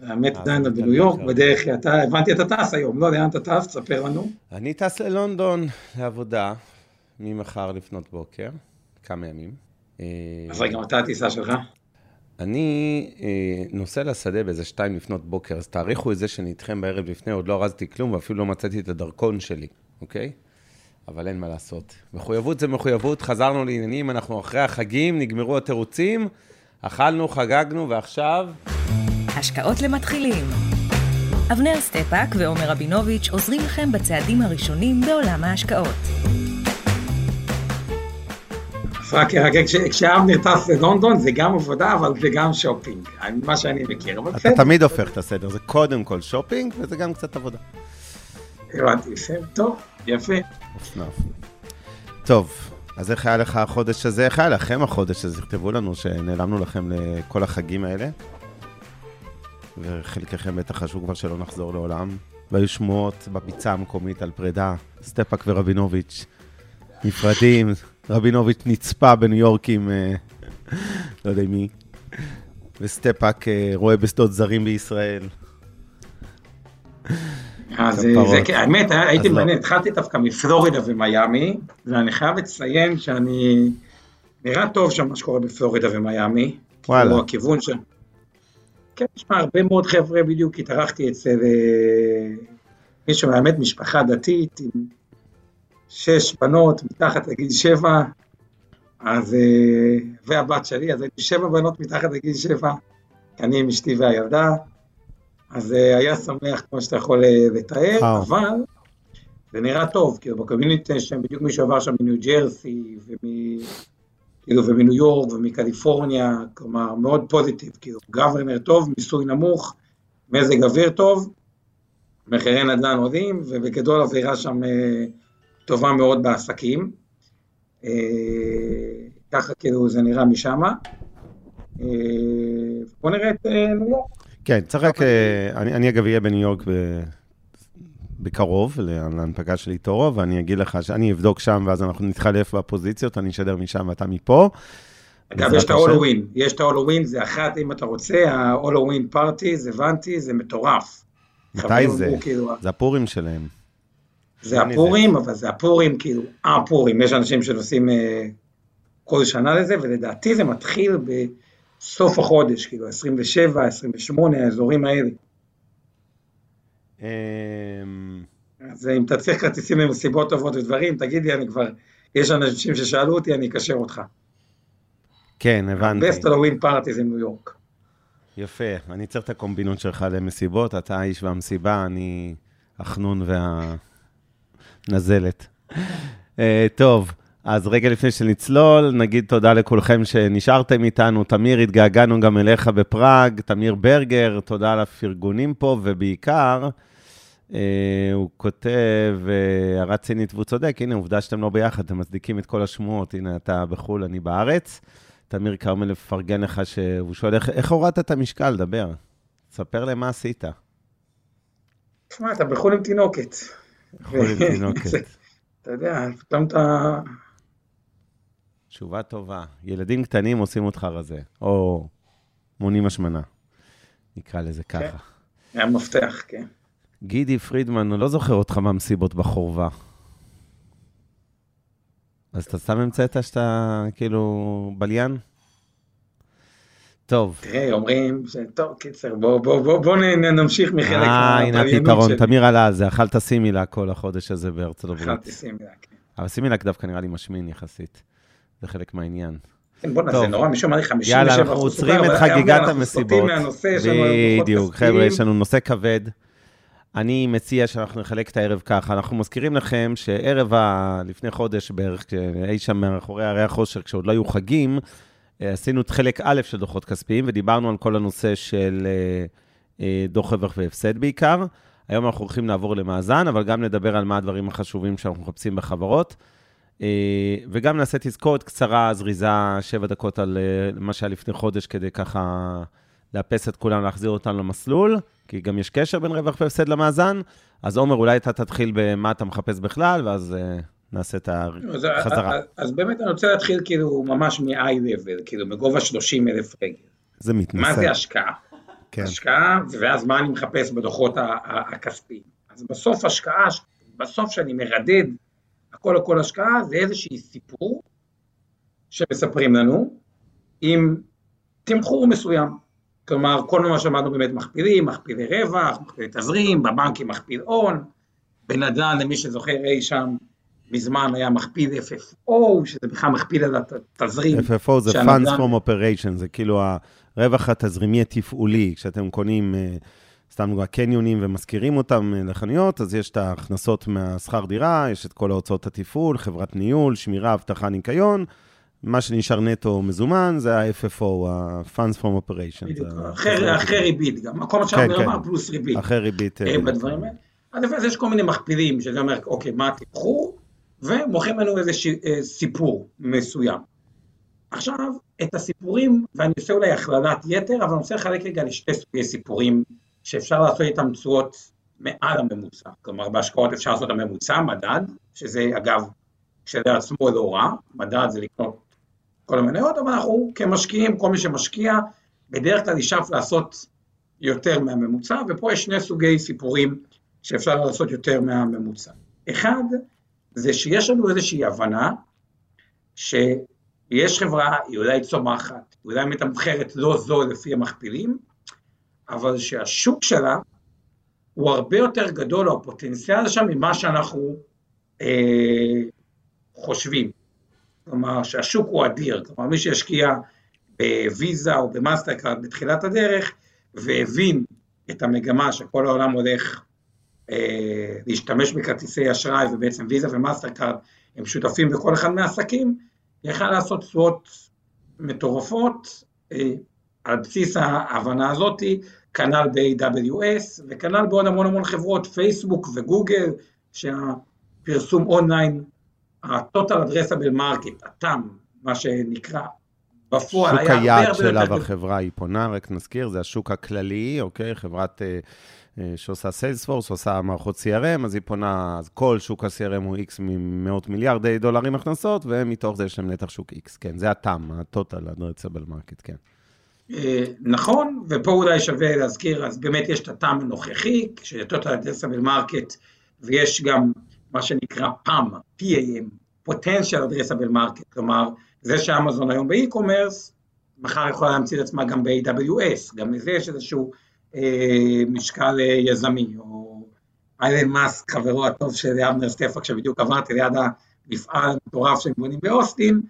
האמת, דנה בניו יורק, בדרך, אתה, הבנתי, אתה טס היום, לא, לאן אתה טס? תספר לנו. אני טס ללונדון לעבודה ממחר לפנות בוקר, כמה ימים. אז רגע, מתי הטיסה שלך? אני אה, נוסע לשדה באיזה שתיים לפנות בוקר, אז תעריכו את זה שאני איתכם בערב לפני, עוד לא ארזתי כלום ואפילו לא מצאתי את הדרכון שלי, אוקיי? אבל אין מה לעשות. מחויבות זה מחויבות, חזרנו לעניינים, אנחנו אחרי החגים, נגמרו התירוצים, אכלנו, חגגנו, ועכשיו... השקעות למתחילים. אבנר סטפאק ועומר רבינוביץ' עוזרים לכם בצעדים הראשונים בעולם ההשקעות. רק רק כש- כשאבנר טס ללונדון זה גם עבודה, אבל זה גם שופינג, מה שאני מכיר, אתה בסדר, תמיד הופך את הסדר, זה קודם כל שופינג, וזה גם קצת עבודה. הבנתי, בסדר, טוב, יפה. טוב, אז איך היה לך החודש הזה? איך היה לכם החודש הזה? תכתבו לנו שנעלמנו לכם לכל החגים האלה. וחלקכם בטח חשבו כבר שלא נחזור לעולם. והיו שמועות בביצה המקומית על פרידה, סטפאק ורבינוביץ' נפרדים, רבינוביץ' נצפה בניו יורק עם, אה, לא יודע מי, וסטפאק אה, רואה בשדות זרים בישראל. אז אה. זה, כן, האמת, הייתי לא. מעניין, התחלתי דווקא מפלורידה ומיאמי, ואני חייב לציין שאני, נראה טוב שם מה שקורה בפלורידה ומיאמי. וואלה. כאילו, הכיוון ש... כן, תשמע, הרבה מאוד חבר'ה בדיוק התארחתי אצל אה, מישהו, האמת, משפחה דתית עם שש בנות מתחת לגיל שבע, אז, אה, והבת שלי, אז הייתי שבע בנות מתחת לגיל שבע, אני עם אשתי והילדה, אז אה, היה שמח כמו שאתה יכול לתאר, וואו. אבל זה נראה טוב, כאילו בקומיוניטי שם בדיוק מישהו עבר שם מניו ג'רסי, ומ... כאילו, ומניו יורק ומקליפורניה, כלומר, מאוד פוזיטיב, כאילו, גוורנר טוב, מיסוי נמוך, מזג אוויר טוב, מחירי נדל"ן עולים, ובגדול אווירה שם אה, טובה מאוד בעסקים. אה, ככה כאילו זה נראה משם. אה, בוא נראה את ניו יורק. כן, צריך רק... אני, אני אגב אהיה בניו יורק. בקרוב, לה- להנפקה של איטורו, ואני אגיד לך שאני אבדוק שם, ואז אנחנו נתחלף בפוזיציות, אני אשדר משם ואתה מפה. אגב, יש את. ההולווין, יש את ההולווין, זה אחת, אם אתה רוצה, ההולווין פארטי, זה הבנתי, זה מטורף. מתי זה? כאילו, זה הפורים שלהם. זה הפורים, אבל זה הפורים, כאילו, הפורים, יש אנשים שנוסעים אה, כל שנה לזה, ולדעתי זה מתחיל בסוף החודש, כאילו, 27, 28, האזורים האלה. אמ, אז אם אתה צריך כרטיסים למסיבות טובות ודברים, תגיד לי, אני כבר, יש אנשים ששאלו אותי, אני אקשר אותך. כן, הבנתי. בסט הלווין פארטי זה ניו יורק. יפה. אני צריך את הקומבינות שלך למסיבות, אתה האיש והמסיבה, אני החנון והנזלת. אה, טוב, אז רגע לפני שנצלול, נגיד תודה לכולכם שנשארתם איתנו. תמיר, התגעגענו גם אליך בפראג. תמיר ברגר, תודה על הפרגונים פה, ובעיקר, הוא כותב, אה, הערה צינית והוא צודק, הנה, עובדה שאתם לא ביחד, אתם מצדיקים את כל השמועות, הנה, אתה בחו"ל, אני בארץ. תמיר כרמל מפרגן לך, שהוא שואל, איך, איך הורדת את המשקל? דבר. ספר להם מה עשית. תשמע, אתה בחו"ל עם תינוקת. בחו"ל עם תינוקת. אתה יודע, פתאום אתה... תשובה טובה. ילדים קטנים עושים אותך רזה, או מונים השמנה. נקרא לזה ככה. היה מפתח, כן. גידי פרידמן, אני לא זוכר אותך מהמסיבות בחורבה. אז אתה סתם המצאת שאתה כאילו בליין? טוב. תראה, אומרים, טוב, קיצר, בוא, בוא, בוא, בוא נ- נמשיך מחלק אה, הנה מהבליינות הפתרון. שלי. תמיר עלה על זה, אכלת סימילה כל החודש הזה בארצות הברית. אכלתי סימילק. כן. אבל סימילק דווקא נראה לי משמין יחסית. זה חלק מהעניין. כן, בוא'נה, טוב. זה נורא, מישהו אמר לי 57 יאללה, אנחנו עוצרים את חגיגת המסיבות. בדיוק. חבר'ה, יש לנו נושא כבד. אני מציע שאנחנו נחלק את הערב ככה. אנחנו מזכירים לכם שערב ה... לפני חודש בערך, אי שם מאחורי הרי החושר, כשעוד לא היו חגים, אה, עשינו את חלק א' של דוחות כספיים, ודיברנו על כל הנושא של אה, אה, דוח רווח והפסד בעיקר. היום אנחנו הולכים לעבור למאזן, אבל גם לדבר על מה הדברים החשובים שאנחנו מחפשים בחברות. וגם נעשה תזכורת קצרה, זריזה, שבע דקות על מה שהיה לפני חודש, כדי ככה לאפס את כולם, להחזיר אותם למסלול, כי גם יש קשר בין רווח והפסד למאזן. אז עומר, אולי אתה תתחיל במה אתה מחפש בכלל, ואז אה, נעשה את החזרה. אז, אז באמת אני רוצה להתחיל כאילו ממש מ-eye level, כאילו מגובה 30 אלף רגל. זה מתנשא. מה זה השקעה? כן. השקעה, ואז מה אני מחפש בדוחות הכספיים. אז בסוף השקעה, בסוף שאני מרדד הכל הכל השקעה, זה איזשהי סיפור שמספרים לנו עם תמחור מסוים. כלומר, כל מה שאמרנו באמת מכפילים, מכפילי רווח, מכפילי תזרים, בבנקים מכפיל הון, בנדל"ן, למי שזוכר אי שם, מזמן היה מכפיל FFO, שזה בכלל מכפיל על התזרים. FFO זה Funds From Operation, זה כאילו הרווח התזרימי התפעולי, כשאתם קונים, אה, סתם דוגמא, קניונים ומשכירים אותם אה, לחנויות, אז יש את ההכנסות מהשכר דירה, יש את כל ההוצאות התפעול, חברת ניהול, שמירה, אבטחה, ניקיון. מה שנשאר נטו מזומן זה ה-FFO, ה-Funds From Operation. בדיוק, אחרי ריבית גם, כל מה שאנחנו אמרנו פלוס ריבית. אחרי ריבית. אה, בדברים האלה. אז יש כל מיני מכפילים, שזה אומר, אוקיי, מה התמחור? ומוכרים לנו איזה אה, סיפור מסוים. עכשיו, את הסיפורים, ואני עושה אולי הכללת יתר, אבל אני רוצה לחלק רגע לשתי סוגי סיפורים, שאפשר לעשות איתם תשואות מעל הממוצע. כלומר, בהשקעות אפשר לעשות הממוצע, מדד, שזה אגב, כשלעצמו לא רע, מדד זה לקנות כל המניות, אבל אנחנו כמשקיעים, כל מי שמשקיע, בדרך כלל ישאף לעשות יותר מהממוצע, ופה יש שני סוגי סיפורים שאפשר לעשות יותר מהממוצע. אחד, זה שיש לנו איזושהי הבנה שיש חברה, היא אולי צומחת, היא אולי מתמחרת לא זו לפי המכפילים, אבל שהשוק שלה הוא הרבה יותר גדול, או הפוטנציאל שם, ממה שאנחנו אה, חושבים. כלומר, שהשוק הוא אדיר, כלומר, מי שישקיע בוויזה או במאסטרקארד בתחילת הדרך, והבין את המגמה שכל העולם הולך אה, להשתמש בכרטיסי אשראי, ובעצם ויזה ומאסטרקארד הם שותפים בכל אחד מהעסקים, יכל לעשות תשואות מטורפות אה, על בסיס ההבנה הזאתי, כנ"ל ב-AWS, וכנ"ל בעוד המון המון חברות, פייסבוק וגוגל, שהפרסום אונליין, ה-total addressable market, התם, מה שנקרא, בפועל היה הרבה הרבה. שוק היעד שלה בחברה היא פונה, רק נזכיר, זה השוק הכללי, אוקיי? חברת uh, אה, שעושה סיילספורס, עושה מערכות CRM, אז היא פונה, אז כל שוק ה-CRM הוא X ממאות מיליארדי דולרים הכנסות, ומתוך זה יש להם נתח שוק X, כן, זה התם, ה-total addressable market, כן. אה, נכון, ופה אולי שווה להזכיר, אז באמת יש את ה TAM הנוכחי, שזה total addressable market, ויש גם מה שנקרא PAM, PAM, potential addressable market, כלומר, זה שאמזון היום ב e-commerce, מחר יכולה להמציא את עצמה גם ב-AWS, גם לזה יש איזשהו אה, משקל אה, יזמי, או אילון מאסק, חברו הטוב של אבנר סטפאק, שבדיוק עברתי ליד המפעל המטורף שהם בונים באוסטין,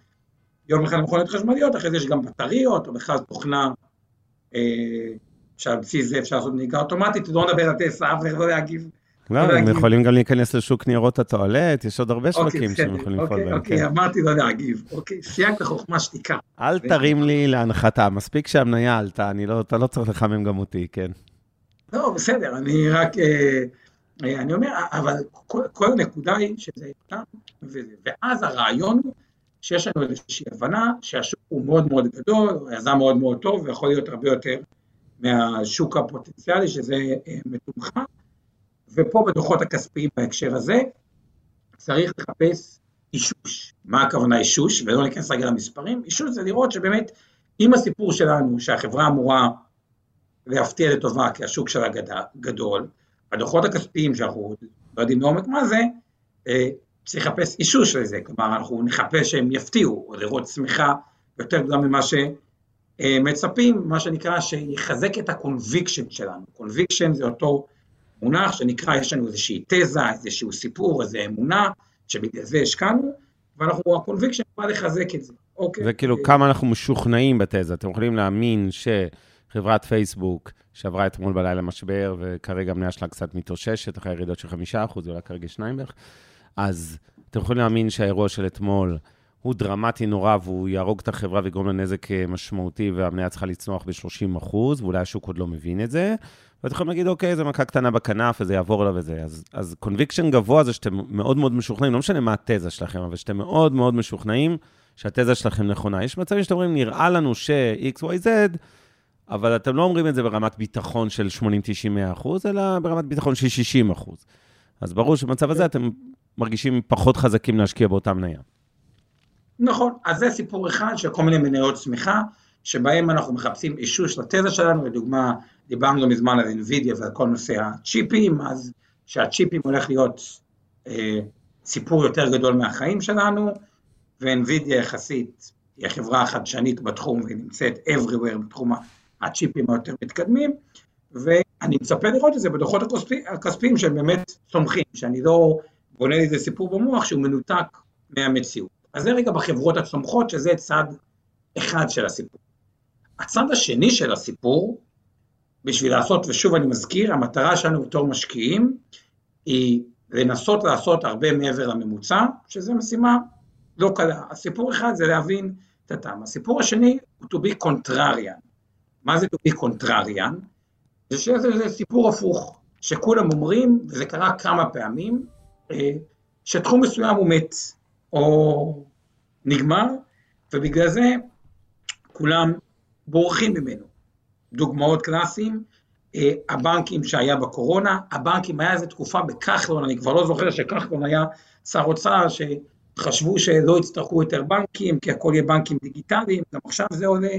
יום אחד מכונות חשמליות, אחרי זה יש גם בטריות, או בכלל תוכנה אה, שעל בסיס זה אפשר לעשות נהיגה אוטומטית, לא נדבר על טסלה, אף אחד לא להגיב. לא, הם יכולים גם להיכנס לשוק ניירות הטואלט, יש עוד הרבה אוקיי, שווקים שהם יכולים לפעול בהם. אוקיי, כן. אמרתי לא להגיב, אוקיי, סייג בחוכמה שתיקה. אל תרים לי להנחתה, מספיק שהמניה עלתה, לא- אתה לא צריך לחמם גם אותי, כן. לא, בסדר, אני רק, אה, אה, אני אומר, אבל כל הנקודה היא שזה איתם, ואז הרעיון הוא שיש לנו איזושהי הבנה שהשוק הוא מאוד מאוד גדול, היזם מאוד מאוד טוב, ויכול להיות הרבה יותר מהשוק הפוטנציאלי, שזה אה, מתומחר. ופה בדוחות הכספיים בהקשר הזה, צריך לחפש אישוש. מה הכוונה אישוש? ולא ניכנס רגע למספרים. אישוש זה לראות שבאמת, אם הסיפור שלנו, שהחברה אמורה להפתיע לטובה, כי השוק שלה גדול, הדוחות הכספיים שאנחנו לא יודעים לעומק מה זה, אה, צריך לחפש אישוש לזה, כלומר אנחנו נחפש שהם יפתיעו, או לראות צמיחה יותר גדולה ממה שמצפים, מה שנקרא שיחזק את ה conviction שלנו. conviction זה אותו מונח שנקרא, יש לנו איזושהי תזה, איזשהו סיפור, איזו אמונה, שבגלל זה השקענו, ואנחנו, ה conviction בא לחזק את זה. אוקיי. וכאילו, כמה אנחנו משוכנעים בתזה. אתם יכולים להאמין שחברת פייסבוק, שעברה אתמול בלילה משבר, וכרגע המניה שלה קצת מתאוששת, אחרי ירידות של חמישה אחוז, אולי כרגע שניים בערך, אז אתם יכולים להאמין שהאירוע של אתמול הוא דרמטי נורא והוא יהרוג את החברה ויגרום לנזק אה, משמעותי, והמניה צריכה לצנוח ב-30 אחוז, ואולי השוק עוד לא מבין את זה. ואתם יכולים להגיד, אוקיי, זו מכה קטנה בכנף, וזה יעבור אליו וזה. אז, אז קונביקשן גבוה זה שאתם מאוד מאוד משוכנעים, לא משנה מה התזה שלכם, אבל שאתם מאוד מאוד משוכנעים שהתזה שלכם נכונה. יש מצבים שאתם אומרים, נראה לנו ש-XYZ, אבל אתם לא אומרים את זה ברמת ביטחון של 80, 90, 100 אחוז, אלא ברמת ביטחון של 60 אחוז. אז ברור שבמצב הזה אתם מרגישים פחות חזקים להשקיע באותה מניה. נכון, אז זה סיפור אחד של כל מיני מניות צמיחה, שבהם אנחנו מחפשים אישוש לתזה שלנו, לדוגמה, דיברנו מזמן על NVIDIA ועל כל נושא הצ'יפים, אז שהצ'יפים הולך להיות אה, סיפור יותר גדול מהחיים שלנו, ו-NVIDIA יחסית היא החברה החדשנית בתחום והיא נמצאת everywhere בתחום הצ'יפים היותר מתקדמים, ואני מצפה לראות את זה בדוחות הכספיים שהם באמת צומחים, שאני לא בונה לי איזה סיפור במוח שהוא מנותק מהמציאות. אז זה רגע בחברות הצומחות, שזה צד אחד של הסיפור. הצד השני של הסיפור, בשביל לעשות, ושוב אני מזכיר, המטרה שלנו בתור משקיעים, היא לנסות לעשות הרבה מעבר לממוצע, שזו משימה לא קלה. הסיפור אחד זה להבין את הטעם. הסיפור השני הוא to be contrarian. מה זה to be contrarian? זה שזה סיפור הפוך, שכולם אומרים, וזה קרה כמה פעמים, אה, שתחום מסוים הוא מת, או נגמר, ובגלל זה כולם בורחים ממנו. דוגמאות קלאסיים, אה, הבנקים שהיה בקורונה, הבנקים היה איזו תקופה בכחלון, אני כבר לא זוכר שכחלון היה שר אוצר, שחשבו שלא יצטרכו יותר בנקים, כי הכל יהיה בנקים דיגיטליים, גם עכשיו זה עולה,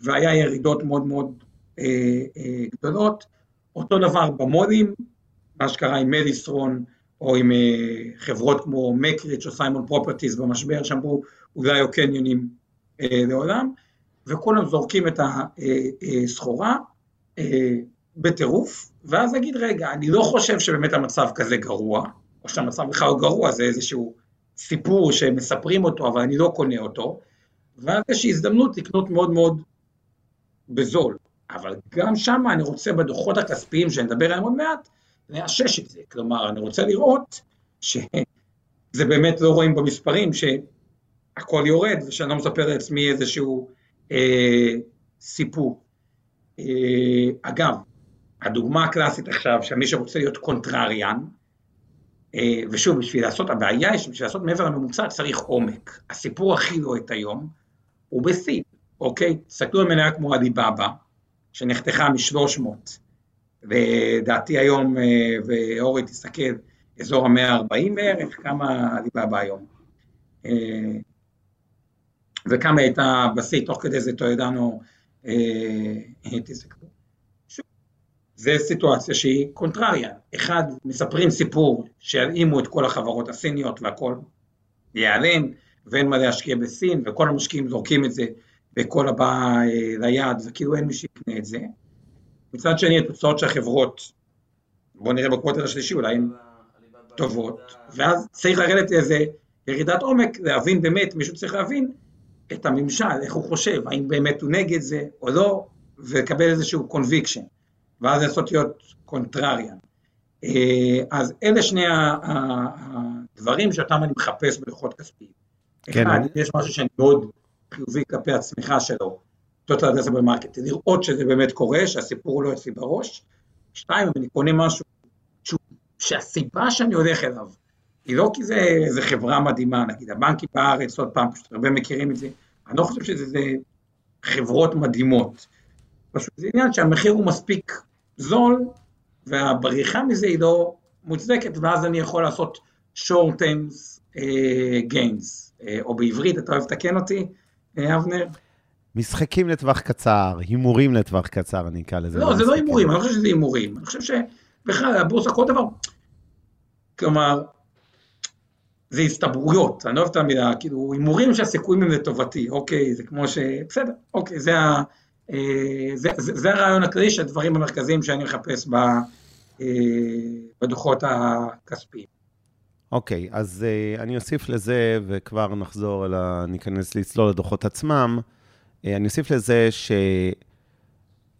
והיה ירידות מאוד מאוד אה, אה, גדולות. אותו דבר במו"לים, מה שקרה עם מדיסטרון, או עם אה, חברות כמו מקריץ' או סיימון פרופרטיס במשבר, שאמרו אולי או קניונים אה, לעולם, וכולם זורקים את הסחורה אה, אה, בטירוף, ואז נגיד, רגע, אני לא חושב שבאמת המצב כזה גרוע, או שהמצב בכלל גרוע, זה איזשהו סיפור שמספרים אותו, אבל אני לא קונה אותו, ואז יש הזדמנות לקנות מאוד מאוד בזול. אבל גם שם אני רוצה בדוחות הכספיים, שנדבר עליהם עוד מעט, לאשש את זה. כלומר, אני רוצה לראות שזה באמת לא רואים במספרים שהכל יורד, ושאני לא מספר לעצמי איזשהו אה, סיפור. אה, אגב, הדוגמה הקלאסית עכשיו, שמי שרוצה להיות קונטרריאן, אה, ושוב, בשביל לעשות, הבעיה היא שבשביל לעשות מעבר לממוצע צריך עומק. הסיפור הכי לוהט היום הוא בסין, אוקיי? תסתכלו על מניה כמו עליבאבא, שנחתכה מ-300, ודעתי היום, אה, ואורי תסתכל, אזור ה-140 בערך, כמה עליבאבא היום. אה, וכמה הייתה בשיא, תוך כדי זה טועדנו אה, תסתכלו. זו סיטואציה שהיא קונטרריה. אחד, מספרים סיפור שילאימו את כל החברות הסיניות והכל ייעלם, ואין מה להשקיע בסין, וכל המשקיעים זורקים את זה וכל הבא ליד, וכאילו אין מי שיקנה את זה. מצד שני, התוצאות של החברות, בואו נראה ב quarter השלישי, אולי הן טובות, ואז צריך לרדת לאיזה ירידת עומק, להבין באמת, מישהו צריך להבין את הממשל, איך הוא חושב, האם באמת הוא נגד זה או לא, ולקבל איזשהו conviction, ואז לעשות להיות contrarian. אה, אז אלה שני הדברים שאותם אני מחפש בדוחות כספיים. כן. אחד, יש משהו שאני מאוד חיובי כלפי הצמיחה שלו, total addressable market, לראות שזה באמת קורה, שהסיפור לא אצלי בראש. שתיים, אם אני קונה משהו שהוא, שהסיבה שאני הולך אליו, היא לא כי זה איזה חברה מדהימה, נגיד הבנקים בארץ, עוד פעם, פשוט הרבה מכירים את זה, אני לא חושב שזה חברות מדהימות. פשוט זה עניין שהמחיר הוא מספיק זול, והבריחה מזה היא לא מוצדקת, ואז אני יכול לעשות short terms uh, gains, uh, או בעברית, אתה אוהב לתקן אותי, uh, אבנר? משחקים לטווח קצר, הימורים לטווח קצר, אני אקרא לזה. לא, זה לא הימורים, אני לא חושב שזה הימורים. אני חושב שבכלל, הבורסה, כל דבר, כלומר, זה הסתברויות, אני לא אוהב את המילה, כאילו, הימורים שהסיכויים הם לטובתי, אוקיי, זה כמו ש... בסדר, אוקיי, זה, ה... אה, זה, זה, זה הרעיון הכללי של הדברים המרכזיים שאני מחפש ב, אה, בדוחות הכספיים. אוקיי, אז אה, אני אוסיף לזה, וכבר נחזור, אלא ניכנס לצלול לדוחות עצמם. אני אוסיף לזה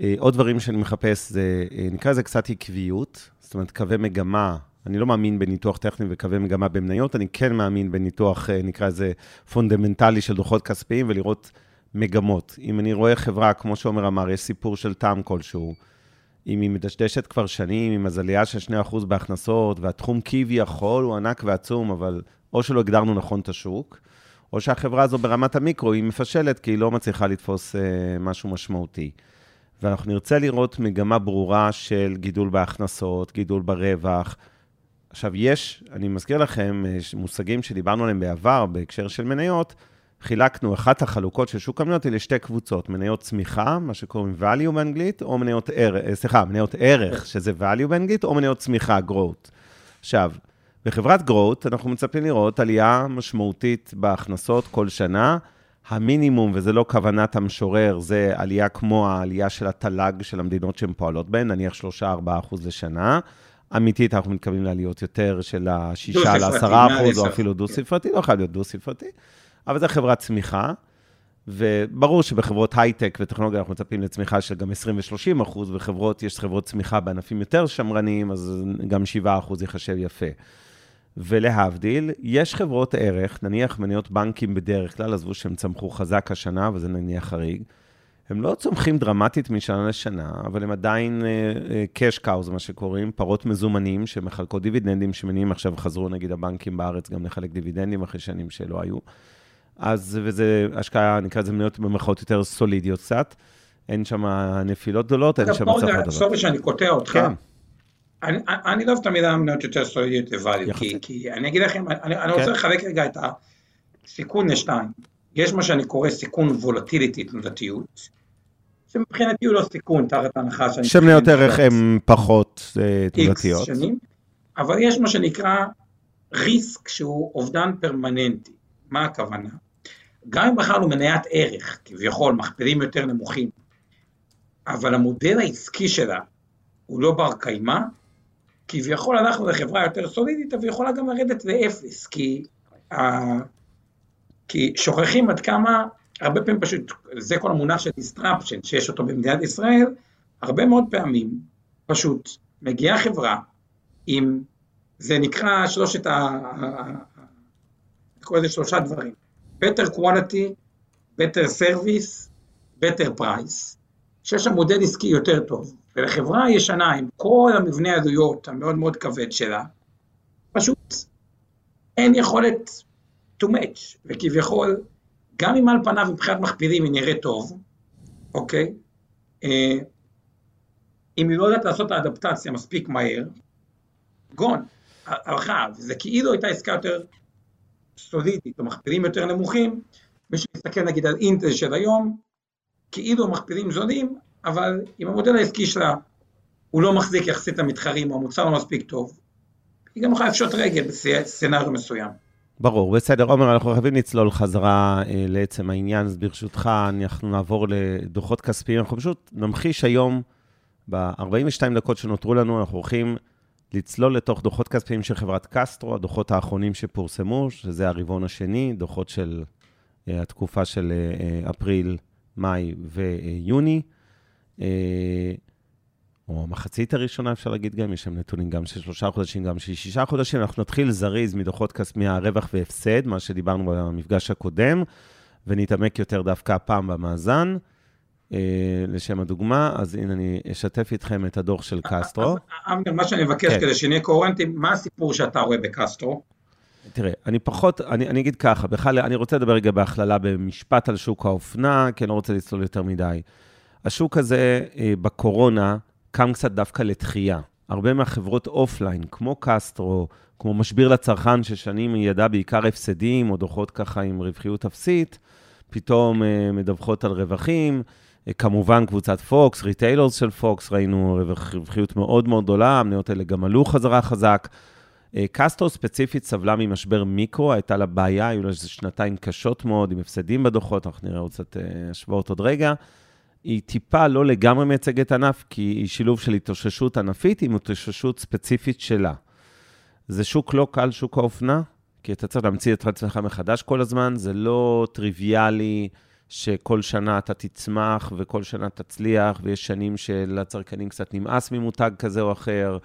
שעוד דברים שאני מחפש זה, נקרא לזה קצת עקביות, זאת אומרת, קווי מגמה אני לא מאמין בניתוח טכני וקווי מגמה במניות, אני כן מאמין בניתוח, אה, נקרא לזה, פונדמנטלי של דוחות כספיים, ולראות מגמות. אם אני רואה חברה, כמו שעומר אמר, יש סיפור של TAM כלשהו, אם היא מדשדשת כבר שנים, עם אז עלייה של 2% בהכנסות, והתחום כביכול הוא ענק ועצום, אבל או שלא הגדרנו נכון את השוק, או שהחברה הזו ברמת המיקרו היא מפשלת, כי היא לא מצליחה לתפוס אה, משהו משמעותי. ואנחנו נרצה לראות מגמה ברורה של גידול בהכנסות, גידול ברווח. עכשיו, יש, אני מזכיר לכם, אה, מושגים שדיברנו עליהם בעבר, בהקשר של מניות, חילקנו, אחת החלוקות של שוק המניות היא לשתי קבוצות, מניות צמיחה, מה שקוראים value באנגלית, או מניות ערך, אה, סליחה, מניות ערך, שזה value באנגלית, או מניות צמיחה, growth. עכשיו, בחברת growth אנחנו מצפים לראות עלייה משמעותית בהכנסות כל שנה. המינימום, וזה לא כוונת המשורר, זה עלייה כמו העלייה של התל"ג של המדינות שהן פועלות בהן, נניח 3-4 אחוז לשנה. אמיתית, אנחנו מתכוונים לעליות יותר של ה-6 ל-10 אחוז, או אפילו דו-ספרתי, לא חייב להיות דו-ספרתי. אבל זה חברת צמיחה, וברור שבחברות הייטק וטכנולוגיה אנחנו מצפים לצמיחה של גם 20 ו-30 אחוז, וחברות, יש חברות צמיחה בענפים יותר שמרניים, אז גם 7 אחוז ייחשב יפה. ולהבדיל, יש חברות ערך, נניח מניות בנקים בדרך כלל, עזבו שהם צמחו חזק השנה, וזה נניח חריג, הם לא צומחים דרמטית משנה לשנה, אבל הם עדיין קאש uh, קאוז, מה שקוראים, פרות מזומנים שמחלקות דיבידנדים, שמניעים עכשיו חזרו נגיד הבנקים בארץ גם לחלק דיבידנדים אחרי שנים שלא היו. אז, וזה השקעה, נקרא לזה מניות במרכאות יותר סולידיות קצת. אין שם נפילות גדולות, אין שם מצב גדול. סורי שאני קוטע אותך. כן. אני, אני לא אוהב את המילה מניות יותר סולידיות לvalue, כי, כי אני אגיד לכם, אני, אני כן. רוצה לחלק רגע את הסיכון לשתיים. יש מה שאני קורא סיכון וולטיליטי, תנודתיות, שמבחינתי הוא לא סיכון, תחת ההנחה שאני... שמניות ערך הן פחות אה, תנודתיות. שנים, אבל יש מה שנקרא ריסק שהוא אובדן פרמננטי. מה הכוונה? גם אם בחרנו מניית ערך, כביכול מכפילים יותר נמוכים, אבל המודל העסקי שלה הוא לא בר קיימא, כביכול אנחנו לחברה יותר סולידית, אבל יכולה גם לרדת לאפס, כי, uh, כי שוכחים עד כמה, הרבה פעמים פשוט, זה כל המונח של disruption שיש אותו במדינת ישראל, הרבה מאוד פעמים פשוט מגיעה חברה עם, זה נקרא שלושת ה... אני קורא לזה שלושה דברים, better quality, better service, better price, שיש שם מודל עסקי יותר טוב. ולחברה ישנה עם כל המבנה עלויות המאוד מאוד כבד שלה, פשוט אין יכולת to match, וכביכול, גם אם על פניו מבחינת מכפילים היא נראית טוב, אוקיי? אה, אם היא לא יודעת לעשות את האדפטציה מספיק מהר, גון, הלכה, וזה כאילו הייתה עסקה יותר סולידית, או מכפילים יותר נמוכים, מי שמסתכל נגיד על אינטל של היום, כאילו המכפילים זולים, אבל אם המודל העסקי שלה הוא לא מחזיק יחסית למתחרים, או המוצר לא מספיק טוב, היא גם יכולה לפשוט רגל בסצנריו מסוים. ברור, בסדר. עומר, אנחנו חייבים לצלול חזרה אה, לעצם העניין, אז ברשותך, אנחנו נעבור לדוחות כספיים. אנחנו פשוט נמחיש היום, ב-42 דקות שנותרו לנו, אנחנו הולכים לצלול לתוך דוחות כספיים של חברת קסטרו, הדוחות האחרונים שפורסמו, שזה הרבעון השני, דוחות של אה, התקופה של אה, אה אפריל, מאי ויוני. אה, או המחצית הראשונה, אפשר להגיד גם, יש שם נתונים גם של שלושה חודשים, גם של שישה חודשים. אנחנו נתחיל זריז מדוחות כספי הרווח והפסד, מה שדיברנו במפגש הקודם, ונתעמק יותר דווקא הפעם במאזן. אה, לשם הדוגמה, אז הנה אני אשתף איתכם את הדוח של קסטרו. אבנר, מה שאני מבקש כן. כדי שנהיה קוהרנטים, מה הסיפור שאתה רואה בקסטרו? תראה, אני פחות, אני, אני אגיד ככה, בכלל, אני רוצה לדבר רגע בהכללה במשפט על שוק האופנה, כי אני לא רוצה לצלול יותר מדי. השוק הזה אה, בקורונה קם קצת דווקא לתחייה. הרבה מהחברות offline, כמו קסטרו, כמו משביר לצרכן, ששנים היא ידעה בעיקר הפסדים, או דוחות ככה עם רווחיות אפסית, פתאום אה, מדווחות על רווחים. אה, כמובן, קבוצת פוקס, ריטיילורס של פוקס, ראינו רווחיות מאוד מאוד גדולה, המניות האלה גם עלו חזרה חזק. קסטרו ספציפית סבלה ממשבר מיקרו, הייתה לה בעיה, היו לה שנתיים קשות מאוד עם הפסדים בדוחות, אנחנו נראה עוד קצת השוואות עוד רגע. היא טיפה לא לגמרי מייצגת ענף, כי היא שילוב של התאוששות ענפית עם התאוששות ספציפית שלה. זה שוק לא קל, שוק האופנה, כי אתה צריך להמציא את עצמך מחדש כל הזמן, זה לא טריוויאלי שכל שנה אתה תצמח וכל שנה תצליח, ויש שנים שלצרכנים קצת נמאס ממותג כזה או אחר,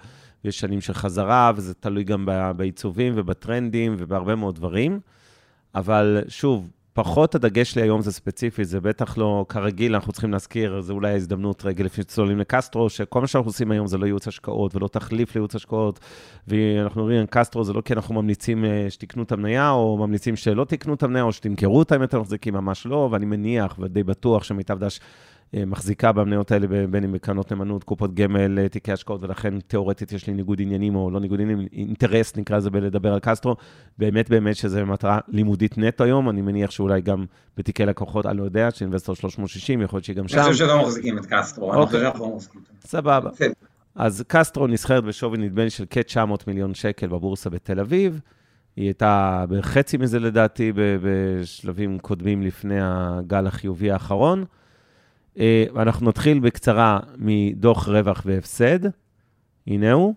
ויש שנים של חזרה, וזה תלוי גם בעיצובים ובטרנדים ובהרבה מאוד דברים. אבל שוב, פחות הדגש שלי היום זה ספציפי, זה בטח לא כרגיל, אנחנו צריכים להזכיר, זה אולי ההזדמנות רגע לפני שצוללים לקסטרו, שכל מה שאנחנו עושים היום זה לא ייעוץ השקעות ולא תחליף לייעוץ השקעות, ואנחנו אומרים, קסטרו זה לא כי אנחנו ממליצים אה, שתקנו את המניה, או ממליצים שלא תקנו את המניה, או שתמכרו אותה אם אתם מחזיקים, ממש לא, ואני מניח ודי בטוח שמיטב דש מחזיקה במניות האלה, בין אם בקרנות נאמנות, קופות גמל, אה, תיקי השקעות, ולכן תיאורטית יש לי ניגוד עניינים, או לא ניגוד עניינים, אינטרס נקרא לזה בלדבר על קסטרו. באמת באמת שזה מטרה לימודית נטו היום, אני מניח שאולי גם בתיקי לקוחות, אני לא יודע, שאינבסטור 360, יכול להיות שגם שם. אני חושב שלא מחזיקים את קסטרו, אני חושב שאנחנו לא מחזיקים. סבבה. אז קסטרו נסחרת בשווי נדמה לי של כ-900 מיליון שקל בבורסה בתל אביב. היא הייתה בחצי מזה לדעתי בשלבים קודמים לפני הגל החיובי האחרון. אה, אנחנו נתחיל בקצרה מדוח רווח והפסד, הנה הוא,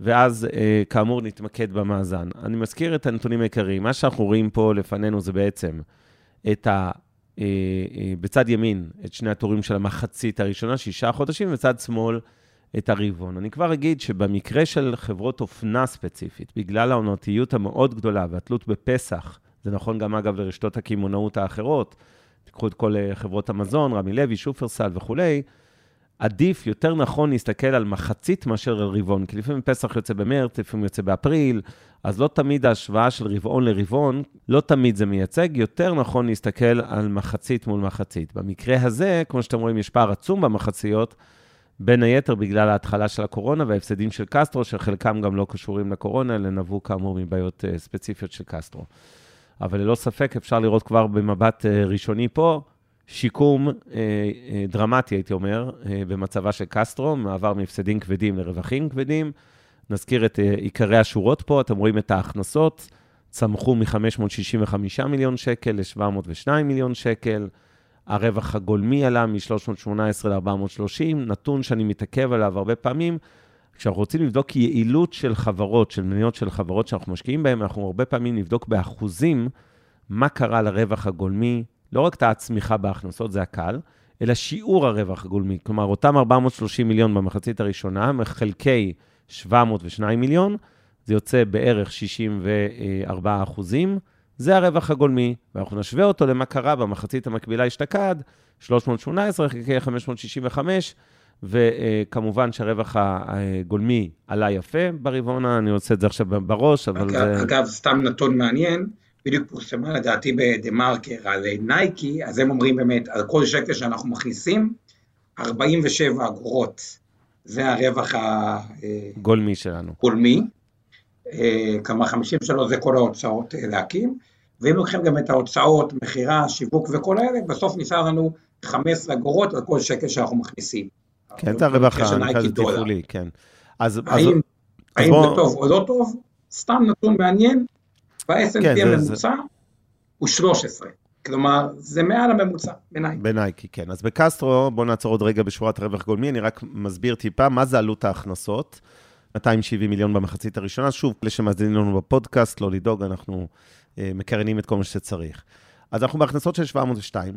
ואז אה, כאמור נתמקד במאזן. אני מזכיר את הנתונים העיקריים. מה שאנחנו רואים פה לפנינו זה בעצם את ה... אה, בצד ימין, את שני הטורים של המחצית הראשונה, שישה חודשים, ובצד שמאל, את הרבעון. אני כבר אגיד שבמקרה של חברות אופנה ספציפית, בגלל העונתיות המאוד גדולה והתלות בפסח, זה נכון גם אגב לרשתות הקמעונאות האחרות, תיקחו את כל אה, חברות המזון, רמי לוי, שופרסל וכולי, עדיף, יותר נכון להסתכל על מחצית מאשר על רבעון, כי לפעמים פסח יוצא במרץ, לפעמים יוצא באפריל, אז לא תמיד ההשוואה של רבעון לרבעון, לא תמיד זה מייצג, יותר נכון להסתכל על מחצית מול מחצית. במקרה הזה, כמו שאתם רואים, יש פער עצום במחציות, בין היתר בגלל ההתחלה של הקורונה וההפסדים של קסטרו, שחלקם גם לא קשורים לקורונה, אלא נבעו כאמור מבעיות אה, ספציפיות של קסטרו. אבל ללא ספק אפשר לראות כבר במבט אה, ראשוני פה, שיקום אה, אה, דרמטי, הייתי אומר, במצבה של קסטרו, מעבר מהפסדים כבדים לרווחים כבדים. נזכיר את עיקרי השורות פה, אתם רואים את ההכנסות, צמחו מ-565 מיליון שקל ל-702 מיליון שקל. הרווח הגולמי עלה מ-318 ל-430, נתון שאני מתעכב עליו הרבה פעמים, כשאנחנו רוצים לבדוק יעילות של חברות, של מניות של חברות שאנחנו משקיעים בהן, אנחנו הרבה פעמים נבדוק באחוזים מה קרה לרווח הגולמי, לא רק את הצמיחה בהכנסות, זה הקל, אלא שיעור הרווח הגולמי. כלומר, אותם 430 מיליון במחצית הראשונה, מחלקי 702 מיליון, זה יוצא בערך 64 אחוזים, זה הרווח הגולמי, ואנחנו נשווה אותו למה קרה במחצית המקבילה אשתקד, 318 חלקי 565, וכמובן שהרווח הגולמי עלה יפה ברבעון, אני עושה את זה עכשיו בראש, אבל אגב, זה... אגב, סתם נתון מעניין, בדיוק פורסמה לדעתי בדה מרקר על נייקי, אז הם אומרים באמת, על כל שקל שאנחנו מכניסים, 47 אגורות, זה הרווח הגולמי שלנו. גולמי, אה, כמה 53 זה כל ההוצאות אה, להקים, ואם לוקחים גם את ההוצאות, מכירה, שיווק וכל האלה, בסוף נשאר לנו 15 אגורות על כל שקל שאנחנו מכניסים. כן, זה הרווח התפעולי, כן. אז... האם, האם בוא... זה טוב או לא טוב? סתם נתון מעניין, ב-S&P כן, הממוצע זה... הוא 13. כלומר, זה מעל הממוצע, בנייקי. בנייקי, כן. אז בקסטרו, בואו נעצור עוד רגע בשורת רווח גולמי, אני רק מסביר טיפה מה זה עלות ההכנסות. 270 מיליון במחצית הראשונה. שוב, אלה שמאזינים לנו בפודקאסט, לא לדאוג, אנחנו אה, מקרנים את כל מה שצריך. אז אנחנו בהכנסות של 702,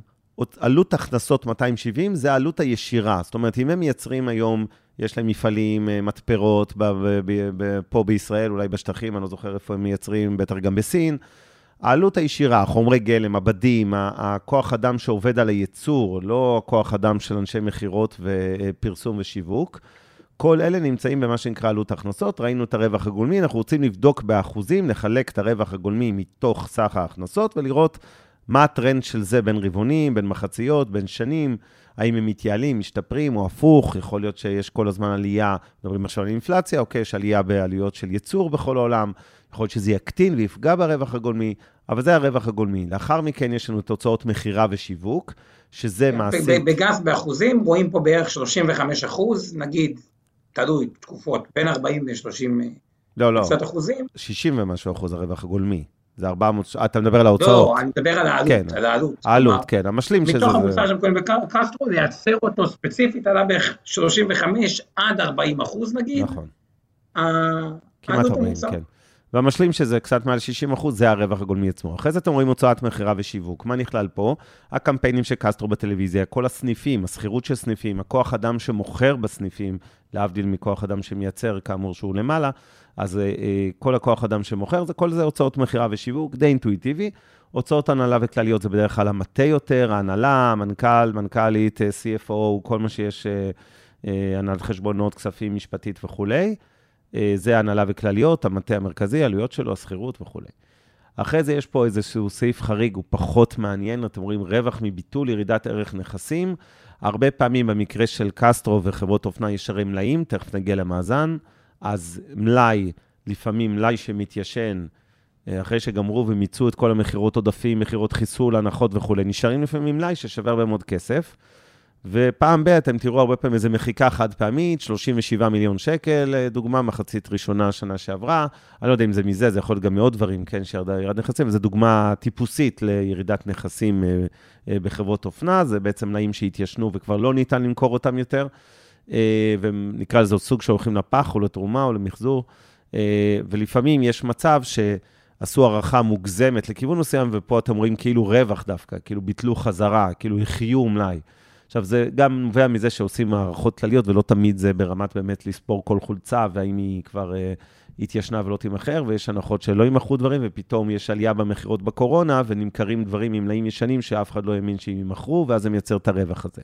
עלות הכנסות 270 זה העלות הישירה. זאת אומרת, אם הם מייצרים היום, יש להם מפעלים, אה, מתפרות ב- ב- ב- פה בישראל, אולי בשטחים, אני לא זוכר איפה הם מייצרים, בטח גם בסין. העלות הישירה, חומרי גלם, עבדים, הכוח אדם שעובד על הייצור, לא הכוח אדם של אנשי מכירות ופרסום ושיווק, כל אלה נמצאים במה שנקרא עלות הכנסות. ראינו את הרווח הגולמי, אנחנו רוצים לבדוק באחוזים, לחלק את הרווח הגולמי מתוך סך ההכנסות ולראות מה הטרנד של זה בין רבעונים, בין מחציות, בין שנים, האם הם מתייעלים, משתפרים או הפוך, יכול להיות שיש כל הזמן עלייה, מדברים עכשיו על אינפלציה, אוקיי, יש עלייה בעלויות של ייצור בכל העולם, יכול להיות שזה יקטין ויפגע ברווח הגולמי, אבל זה הרווח הגולמי. לאחר מכן יש לנו תוצאות מכירה ושיווק, שזה מעשית... בגז באחוזים רואים פה בערך 35 אחוז, נגיד, תלוי, תקופות, בין 40 ל-30 לא, לא. אחוזים. 60 ומשהו אחוז הרווח הגולמי. זה 400, אתה מדבר על ההוצאות. לא, אני מדבר על העלות, כן, על העלות. העלות, כן, המשלים שזה... מתוך המוצר שהם קוראים בקסטרו, לייצר אותו ספציפית עלה בערך 35 עד 40 אחוז נגיד. נכון. כמעט 40, כן. והמשלים שזה קצת מעל 60 אחוז, זה הרווח הגולמי עצמו. אחרי זה אתם רואים הוצאת מכירה ושיווק. מה נכלל פה? הקמפיינים של קסטרו בטלוויזיה, כל הסניפים, השכירות של סניפים, הכוח אדם שמוכר בסניפים, להבדיל מכוח אדם שמייצר, כאמור, שהוא למעלה, אז אה, אה, כל הכוח אדם שמוכר, זה, כל זה הוצאות מכירה ושיווק, די אינטואיטיבי. הוצאות הנהלה וכלליות זה בדרך כלל המטה יותר, ההנהלה, מנכ"ל, מנכ"לית, אה, CFO, כל מה שיש, אה, אה, הנהלת חשבונות, כספים, משפטית וכולי. אה, זה הנהלה וכלליות, המטה המרכזי, עלויות שלו, השכירות וכולי. אחרי זה יש פה איזשהו סעיף חריג, הוא פחות מעניין, אתם רואים רווח מביטול, ירידת ערך נכסים. הרבה פעמים במקרה של קסטרו וחברות אופנה יש הרי מלאים, תכף נגיע למאזן. אז מלאי, לפעמים מלאי שמתיישן, אה, אחרי שגמרו ומיצו את כל המכירות עודפים, מכירות חיסול, הנחות וכולי, נשארים לפעמים מלאי ששווה הרבה מאוד כסף. ופעם ב', אתם תראו הרבה פעמים איזו מחיקה חד פעמית, 37 מיליון שקל, אה, דוגמה, מחצית ראשונה שנה שעברה. אני לא יודע אם זה מזה, זה יכול להיות גם מעוד דברים, כן, שירדה ירד נכסים, וזו דוגמה טיפוסית לירידת נכסים אה, אה, בחברות אופנה, זה בעצם מלאים שהתיישנו וכבר לא ניתן למכור אותם יותר, ונקרא לזה סוג שהולכים לפח או לתרומה או למחזור, ולפעמים יש מצב שעשו הערכה מוגזמת לכיוון מסוים, ופה אתם רואים כאילו רווח דווקא, כאילו ביטלו חזרה, כאילו החיו מלאי. עכשיו, זה גם נובע מזה שעושים הערכות כלליות, ולא תמיד זה ברמת באמת לספור כל חולצה, והאם היא כבר uh, התיישנה ולא תימכר, ויש הנחות שלא יימכרו דברים, ופתאום יש עלייה במכירות בקורונה, ונמכרים דברים עם מלאים ישנים שאף אחד לא האמין שהם יימכרו, ואז זה מייצר את הרווח הזה.